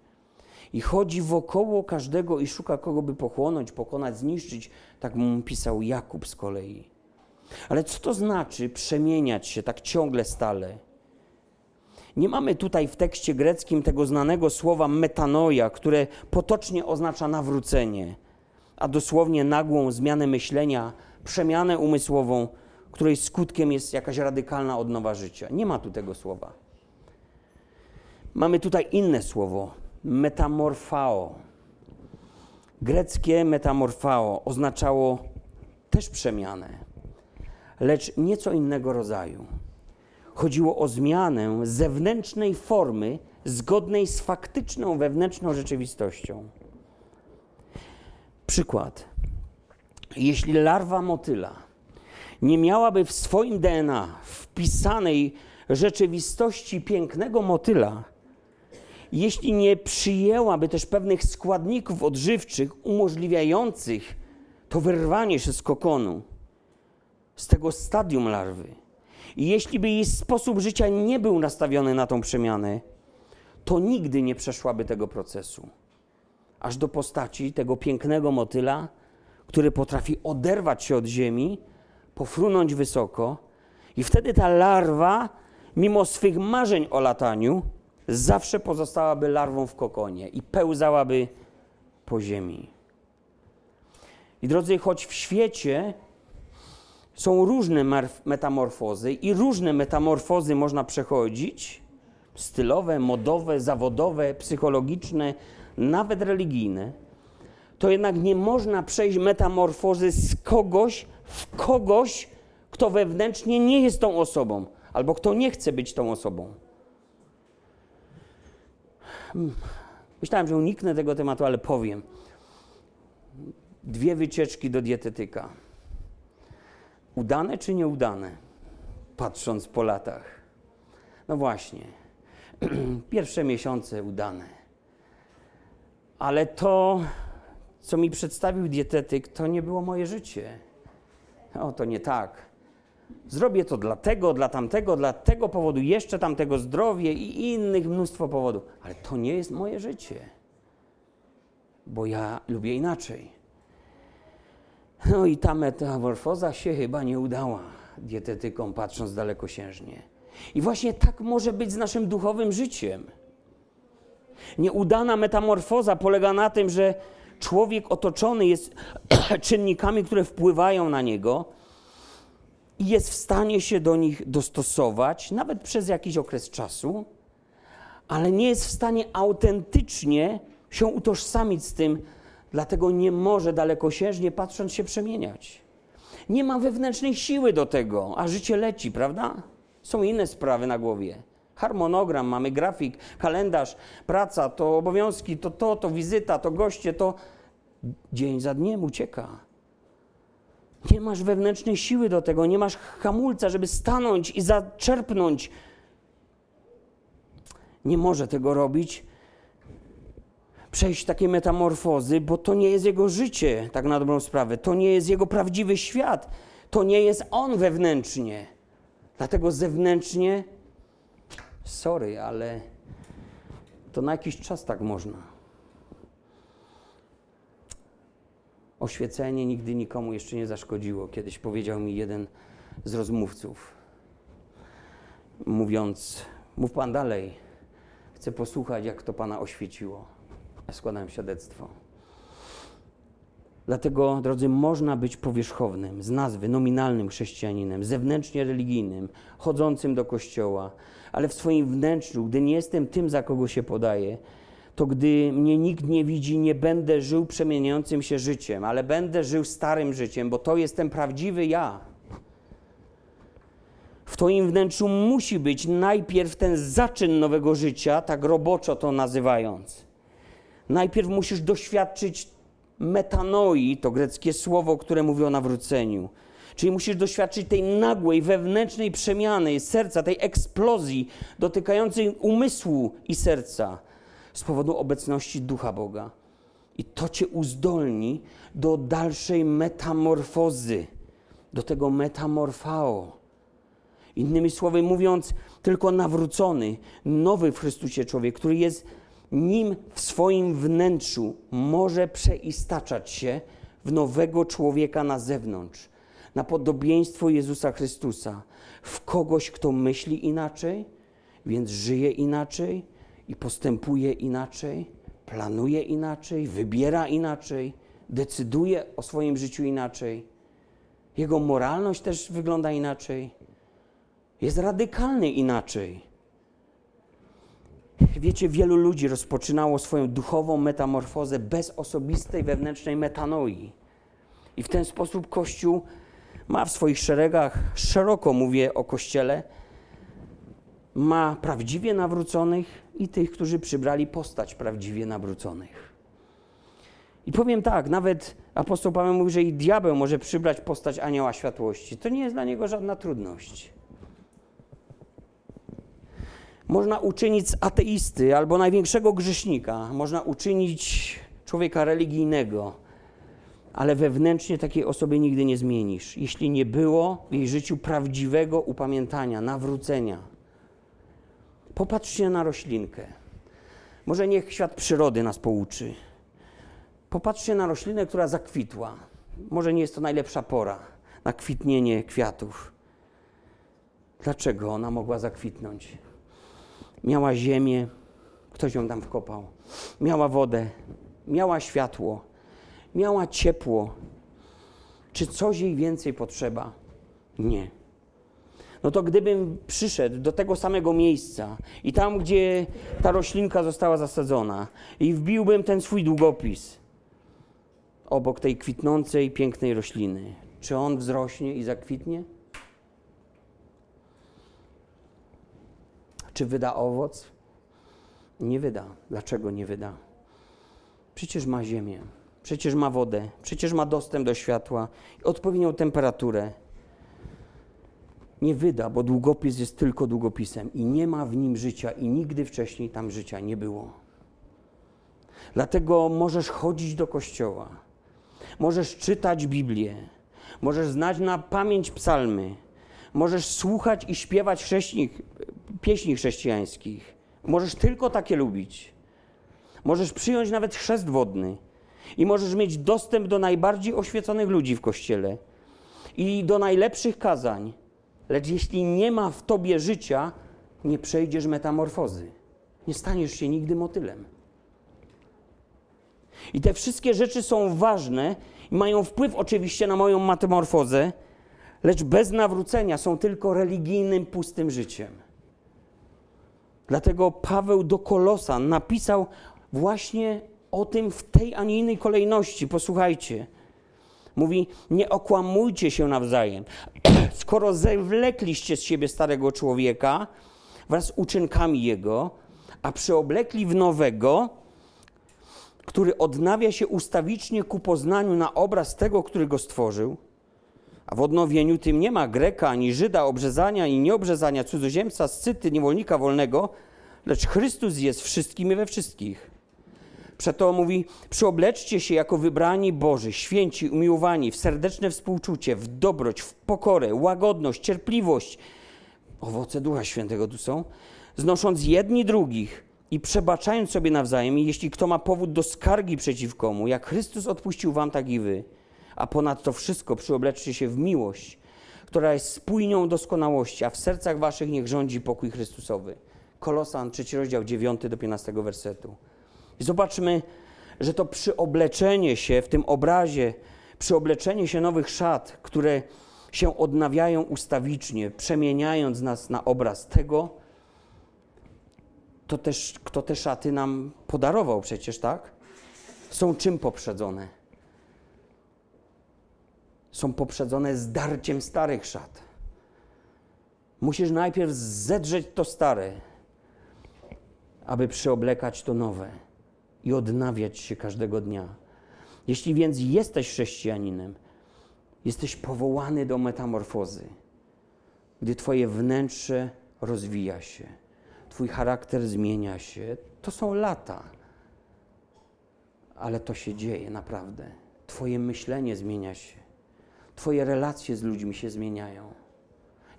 I chodzi wokoło każdego i szuka kogo by pochłonąć, pokonać, zniszczyć. Tak mu pisał Jakub z kolei. Ale co to znaczy przemieniać się tak ciągle, stale? Nie mamy tutaj w tekście greckim tego znanego słowa metanoia, które potocznie oznacza nawrócenie, a dosłownie nagłą zmianę myślenia, przemianę umysłową, której skutkiem jest jakaś radykalna odnowa życia. Nie ma tu tego słowa. Mamy tutaj inne słowo metamorfao. Greckie metamorfao oznaczało też przemianę, lecz nieco innego rodzaju. Chodziło o zmianę zewnętrznej formy zgodnej z faktyczną wewnętrzną rzeczywistością. Przykład. Jeśli larwa motyla nie miałaby w swoim DNA wpisanej rzeczywistości pięknego motyla, jeśli nie przyjęłaby też pewnych składników odżywczych umożliwiających to wyrwanie się z kokonu, z tego stadium larwy, jeśli by jej sposób życia nie był nastawiony na tą przemianę, to nigdy nie przeszłaby tego procesu. Aż do postaci tego pięknego motyla, który potrafi oderwać się od ziemi, pofrunąć wysoko, i wtedy ta larwa, mimo swych marzeń o lataniu, zawsze pozostałaby larwą w kokonie i pełzałaby po ziemi. I drodzy, choć w świecie są różne metamorfozy i różne metamorfozy można przechodzić, stylowe, modowe, zawodowe, psychologiczne, nawet religijne, to jednak nie można przejść metamorfozy z kogoś w kogoś, kto wewnętrznie nie jest tą osobą, albo kto nie chce być tą osobą. Myślałem, że uniknę tego tematu, ale powiem. Dwie wycieczki do dietetyka. Udane czy nieudane? Patrząc po latach. No właśnie. Pierwsze miesiące udane. Ale to, co mi przedstawił dietetyk, to nie było moje życie. O, to nie tak. Zrobię to dlatego, dla tamtego, dla tego powodu, jeszcze tamtego zdrowie i innych mnóstwo powodów. Ale to nie jest moje życie, bo ja lubię inaczej. No i ta metamorfoza się chyba nie udała dietetykom, patrząc dalekosiężnie. I właśnie tak może być z naszym duchowym życiem. Nieudana metamorfoza polega na tym, że człowiek otoczony jest czynnikami, które wpływają na niego i jest w stanie się do nich dostosować, nawet przez jakiś okres czasu, ale nie jest w stanie autentycznie się utożsamić z tym, dlatego nie może dalekosiężnie patrząc się przemieniać. Nie ma wewnętrznej siły do tego, a życie leci, prawda? Są inne sprawy na głowie. Harmonogram, mamy grafik, kalendarz, praca, to obowiązki, to to, to wizyta, to goście, to dzień za dniem ucieka. Nie masz wewnętrznej siły do tego, nie masz hamulca, żeby stanąć i zaczerpnąć. Nie może tego robić przejść takie metamorfozy, bo to nie jest jego życie, tak na dobrą sprawę. To nie jest jego prawdziwy świat. To nie jest on wewnętrznie. Dlatego zewnętrznie, sorry, ale to na jakiś czas tak można. Oświecenie nigdy nikomu jeszcze nie zaszkodziło. Kiedyś powiedział mi jeden z rozmówców, mówiąc: Mów pan dalej, chcę posłuchać, jak to pana oświeciło. Ja składałem świadectwo. Dlatego, drodzy, można być powierzchownym, z nazwy nominalnym chrześcijaninem, zewnętrznie religijnym, chodzącym do kościoła, ale w swoim wnętrzu, gdy nie jestem tym, za kogo się podaję, to gdy mnie nikt nie widzi, nie będę żył przemieniającym się życiem, ale będę żył starym życiem, bo to jestem prawdziwy ja. W Twoim wnętrzu musi być najpierw ten zaczyn nowego życia, tak roboczo to nazywając. Najpierw musisz doświadczyć metanoi, to greckie słowo, które mówi o nawróceniu. Czyli musisz doświadczyć tej nagłej, wewnętrznej przemiany serca, tej eksplozji dotykającej umysłu i serca z powodu obecności Ducha Boga. I to cię uzdolni do dalszej metamorfozy, do tego metamorfao. Innymi słowy mówiąc, tylko nawrócony, nowy w Chrystusie człowiek, który jest nim w swoim wnętrzu, może przeistaczać się w nowego człowieka na zewnątrz, na podobieństwo Jezusa Chrystusa, w kogoś, kto myśli inaczej, więc żyje inaczej i postępuje inaczej, planuje inaczej, wybiera inaczej, decyduje o swoim życiu inaczej. Jego moralność też wygląda inaczej. Jest radykalny inaczej. Wiecie, wielu ludzi rozpoczynało swoją duchową metamorfozę bez osobistej wewnętrznej metanoi. I w ten sposób Kościół ma w swoich szeregach, szeroko mówię o Kościele, ma prawdziwie nawróconych i tych, którzy przybrali postać prawdziwie nawróconych. I powiem tak, nawet apostoł Paweł mówi, że i diabeł może przybrać postać anioła światłości. To nie jest dla niego żadna trudność. Można uczynić z ateisty albo największego grzesznika, można uczynić człowieka religijnego, ale wewnętrznie takiej osoby nigdy nie zmienisz, jeśli nie było w jej życiu prawdziwego upamiętania, nawrócenia. Popatrzcie na roślinkę. Może niech świat przyrody nas pouczy. Popatrzcie na roślinę, która zakwitła. Może nie jest to najlepsza pora na kwitnienie kwiatów. Dlaczego ona mogła zakwitnąć? Miała ziemię, ktoś ją tam wkopał. Miała wodę, miała światło, miała ciepło. Czy coś jej więcej potrzeba? Nie. No to gdybym przyszedł do tego samego miejsca i tam, gdzie ta roślinka została zasadzona, i wbiłbym ten swój długopis obok tej kwitnącej, pięknej rośliny, czy on wzrośnie i zakwitnie? Czy wyda owoc? Nie wyda. Dlaczego nie wyda? Przecież ma ziemię, przecież ma wodę, przecież ma dostęp do światła, odpowiednią temperaturę. Nie wyda, bo długopis jest tylko długopisem i nie ma w nim życia i nigdy wcześniej tam życia nie było. Dlatego możesz chodzić do kościoła, możesz czytać Biblię, możesz znać na pamięć psalmy, możesz słuchać i śpiewać pieśni chrześcijańskich. Możesz tylko takie lubić. Możesz przyjąć nawet chrzest wodny i możesz mieć dostęp do najbardziej oświeconych ludzi w kościele i do najlepszych kazań. Lecz jeśli nie ma w tobie życia, nie przejdziesz metamorfozy. Nie staniesz się nigdy motylem. I te wszystkie rzeczy są ważne i mają wpływ oczywiście na moją metamorfozę, lecz bez nawrócenia są tylko religijnym, pustym życiem. Dlatego Paweł do Kolosa napisał właśnie o tym w tej, a nie innej kolejności. Posłuchajcie. Mówi, nie okłamujcie się nawzajem. Skoro zewlekliście z siebie starego człowieka wraz z uczynkami jego, a przyoblekli w nowego, który odnawia się ustawicznie ku poznaniu na obraz tego, który go stworzył, a w odnowieniu tym nie ma Greka, ani Żyda, obrzezania i nieobrzezania, cudzoziemca, scyty, niewolnika wolnego, lecz Chrystus jest wszystkim i we wszystkich. Przeto mówi: Przyobleczcie się jako wybrani Boży, święci, umiłowani, w serdeczne współczucie, w dobroć, w pokorę, łagodność, cierpliwość. Owoce Ducha Świętego tu są. Znosząc jedni drugich i przebaczając sobie nawzajem, jeśli kto ma powód do skargi przeciw komu, jak Chrystus odpuścił wam, tak i wy. A ponadto wszystko przyobleczcie się w miłość, która jest spójnią doskonałości, a w sercach waszych niech rządzi pokój Chrystusowy. Kolosan, trzeci rozdział, 9 do 15 wersetu. I zobaczmy, że to przyobleczenie się w tym obrazie, przyobleczenie się nowych szat, które się odnawiają ustawicznie, przemieniając nas na obraz tego, to też, kto te szaty nam podarował przecież, tak? Są czym poprzedzone? Są poprzedzone zdarciem starych szat. Musisz najpierw zedrzeć to stare, aby przyoblekać to nowe i odnawiać się każdego dnia. Jeśli więc jesteś chrześcijaninem, jesteś powołany do metamorfozy, gdy Twoje wnętrze rozwija się, Twój charakter zmienia się. To są lata, ale to się dzieje naprawdę. Twoje myślenie zmienia się, Twoje relacje z ludźmi się zmieniają.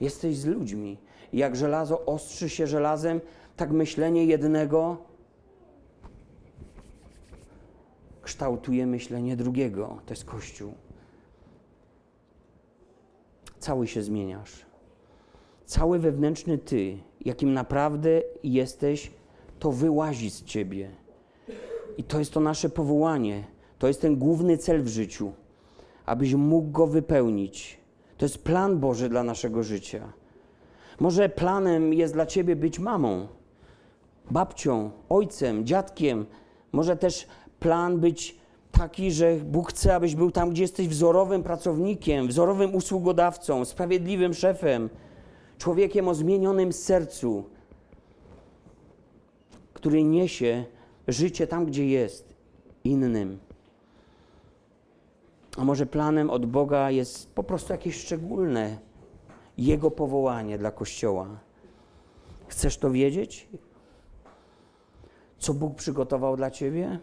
Jesteś z ludźmi. Jak żelazo ostrzy się żelazem, tak myślenie jednego kształtuje myślenie drugiego. To jest Kościół. Cały się zmieniasz. Cały wewnętrzny ty, jakim naprawdę jesteś, to wyłazi z ciebie. I to jest to nasze powołanie. To jest ten główny cel w życiu, abyś mógł go wypełnić. To jest plan Boży dla naszego życia. Może planem jest dla ciebie być mamą, babcią, ojcem, dziadkiem. Może też plan być taki, że Bóg chce, abyś był tam, gdzie jesteś wzorowym pracownikiem, wzorowym usługodawcą, sprawiedliwym szefem, człowiekiem o zmienionym sercu, który niesie życie tam, gdzie jest, innym. A może planem od Boga jest po prostu jakieś szczególne Jego powołanie dla Kościoła. Chcesz to wiedzieć? Co Bóg przygotował dla Ciebie?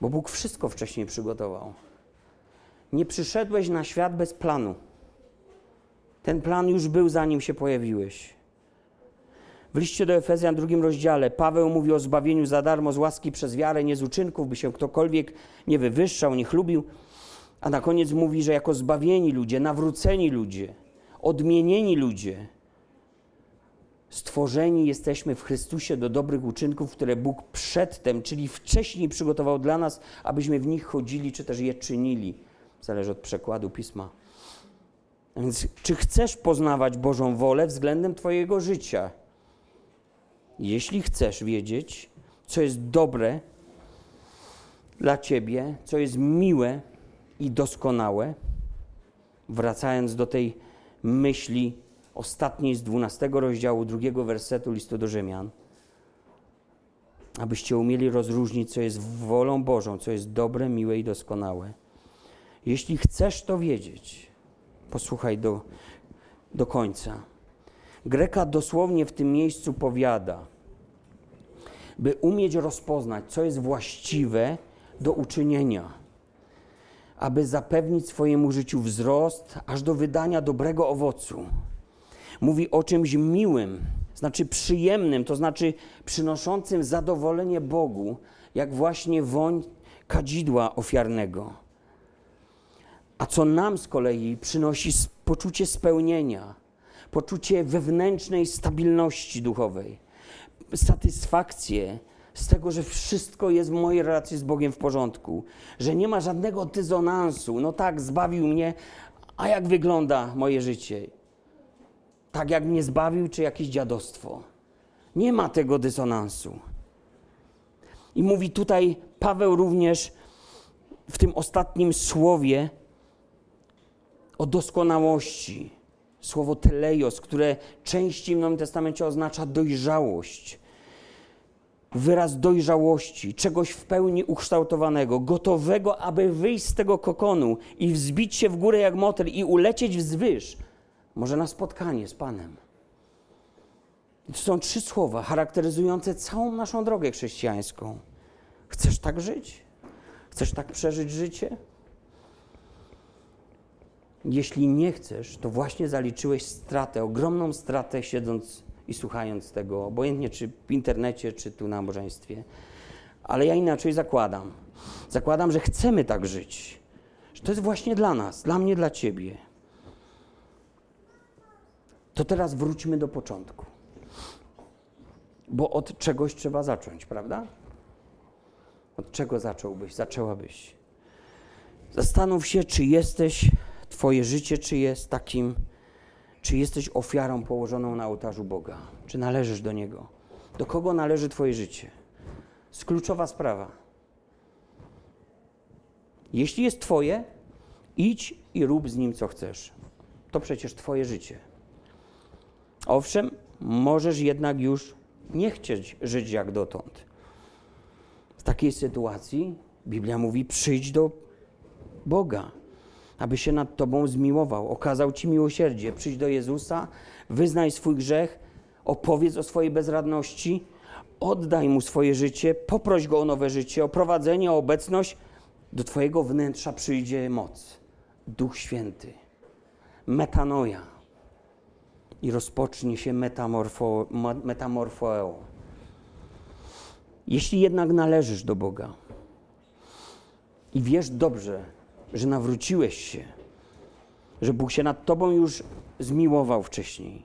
Bo Bóg wszystko wcześniej przygotował. Nie przyszedłeś na świat bez planu. Ten plan już był, zanim się pojawiłeś. W liście do Efezjan, drugim rozdziale, Paweł mówi o zbawieniu za darmo z łaski przez wiarę, nie z uczynków, by się ktokolwiek nie wywyższał, nie chlubił. A na koniec mówi, że jako zbawieni ludzie, nawróceni ludzie, odmienieni ludzie, stworzeni jesteśmy w Chrystusie do dobrych uczynków, które Bóg przedtem, czyli wcześniej przygotował dla nas, abyśmy w nich chodzili, czy też je czynili. Zależy od przekładu pisma. A więc, czy chcesz poznawać Bożą wolę względem Twojego życia? Jeśli chcesz wiedzieć, co jest dobre dla Ciebie, co jest miłe i doskonałe, wracając do tej myśli ostatniej z 12 rozdziału, drugiego wersetu listu do Rzymian, abyście umieli rozróżnić, co jest wolą Bożą, co jest dobre, miłe i doskonałe. Jeśli chcesz to wiedzieć, posłuchaj do, do końca. Greka dosłownie w tym miejscu powiada, by umieć rozpoznać, co jest właściwe do uczynienia, aby zapewnić swojemu życiu wzrost aż do wydania dobrego owocu. Mówi o czymś miłym, znaczy przyjemnym, to znaczy przynoszącym zadowolenie Bogu, jak właśnie woń kadzidła ofiarnego. A co nam z kolei przynosi poczucie spełnienia, poczucie wewnętrznej stabilności duchowej, satysfakcję z tego, że wszystko jest w mojej relacji z Bogiem w porządku, że nie ma żadnego dysonansu. No tak, zbawił mnie, a jak wygląda moje życie? Tak jak mnie zbawił, czy jakieś dziadostwo? Nie ma tego dysonansu. I mówi tutaj Paweł również w tym ostatnim słowie o doskonałości. Słowo teleios, które częściej w Nowym Testamencie oznacza dojrzałość. Wyraz dojrzałości, czegoś w pełni ukształtowanego, gotowego, aby wyjść z tego kokonu i wzbić się w górę jak motyl i ulecieć wzwyż, może na spotkanie z Panem. to są trzy słowa charakteryzujące całą naszą drogę chrześcijańską. Chcesz tak żyć? Chcesz tak przeżyć życie? Jeśli nie chcesz, to właśnie zaliczyłeś stratę, ogromną stratę, siedząc i słuchając tego, obojętnie czy w internecie, czy tu na nabożeństwie. Ale ja inaczej zakładam. Zakładam, że chcemy tak żyć. Że to jest właśnie dla nas, dla mnie, dla ciebie. To teraz wróćmy do początku. Bo od czegoś trzeba zacząć, prawda? Od czego zacząłbyś, zaczęłabyś? Zastanów się, czy jesteś, Twoje życie, czy jest takim, czy jesteś ofiarą położoną na ołtarzu Boga, czy należysz do Niego. Do kogo należy Twoje życie? jest kluczowa sprawa. Jeśli jest Twoje, idź i rób z nim co chcesz. To przecież Twoje życie. Owszem, możesz jednak już nie chcieć żyć jak dotąd. W takiej sytuacji Biblia mówi: przyjdź do Boga, aby się nad Tobą zmiłował, okazał Ci miłosierdzie. Przyjdź do Jezusa, wyznaj swój grzech, opowiedz o swojej bezradności, oddaj Mu swoje życie, poproś Go o nowe życie, o prowadzenie, o obecność. Do Twojego wnętrza przyjdzie moc, Duch Święty, metanoja i rozpocznie się metamorfo, metamorfoeo. Jeśli jednak należysz do Boga i wiesz dobrze, że nawróciłeś się, że Bóg się nad Tobą już zmiłował wcześniej,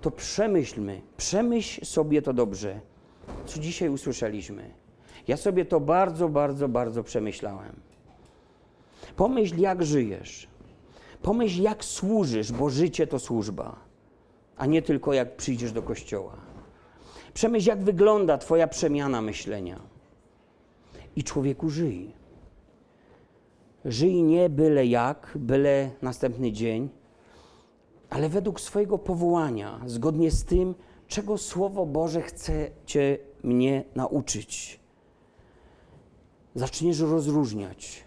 to przemyślmy, przemyśl sobie to dobrze, co dzisiaj usłyszeliśmy. Ja sobie to bardzo, bardzo, bardzo przemyślałem. Pomyśl, jak żyjesz. Pomyśl, jak służysz, bo życie to służba, a nie tylko jak przyjdziesz do kościoła. Przemyśl, jak wygląda Twoja przemiana myślenia. I człowieku żyj. Żyj nie byle jak, byle następny dzień, ale według swojego powołania, zgodnie z tym, czego Słowo Boże chce Cię, mnie nauczyć. Zaczniesz rozróżniać,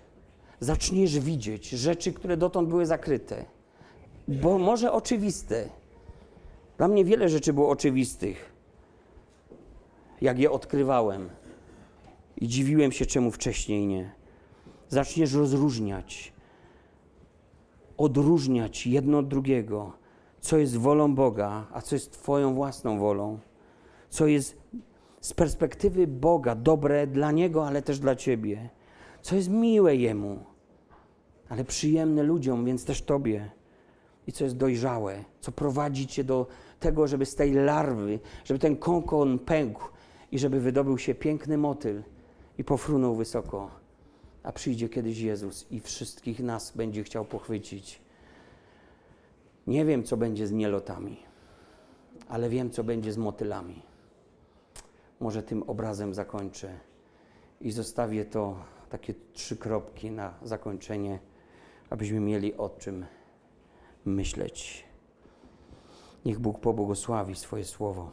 zaczniesz widzieć rzeczy, które dotąd były zakryte, bo może oczywiste. Dla mnie wiele rzeczy było oczywistych, jak je odkrywałem i dziwiłem się, czemu wcześniej nie. Zaczniesz rozróżniać, odróżniać jedno od drugiego, co jest wolą Boga, a co jest Twoją własną wolą, co jest z perspektywy Boga dobre dla Niego, ale też dla Ciebie, co jest miłe Jemu, ale przyjemne ludziom, więc też Tobie, i co jest dojrzałe, co prowadzi Cię do tego, żeby z tej larwy, żeby ten kokon pękł i żeby wydobył się piękny motyl i pofrunął wysoko. A przyjdzie kiedyś Jezus i wszystkich nas będzie chciał pochwycić. Nie wiem, co będzie z nielotami, ale wiem, co będzie z motylami. Może tym obrazem zakończę i zostawię to takie trzy kropki na zakończenie, abyśmy mieli o czym myśleć. Niech Bóg pobłogosławi swoje słowo.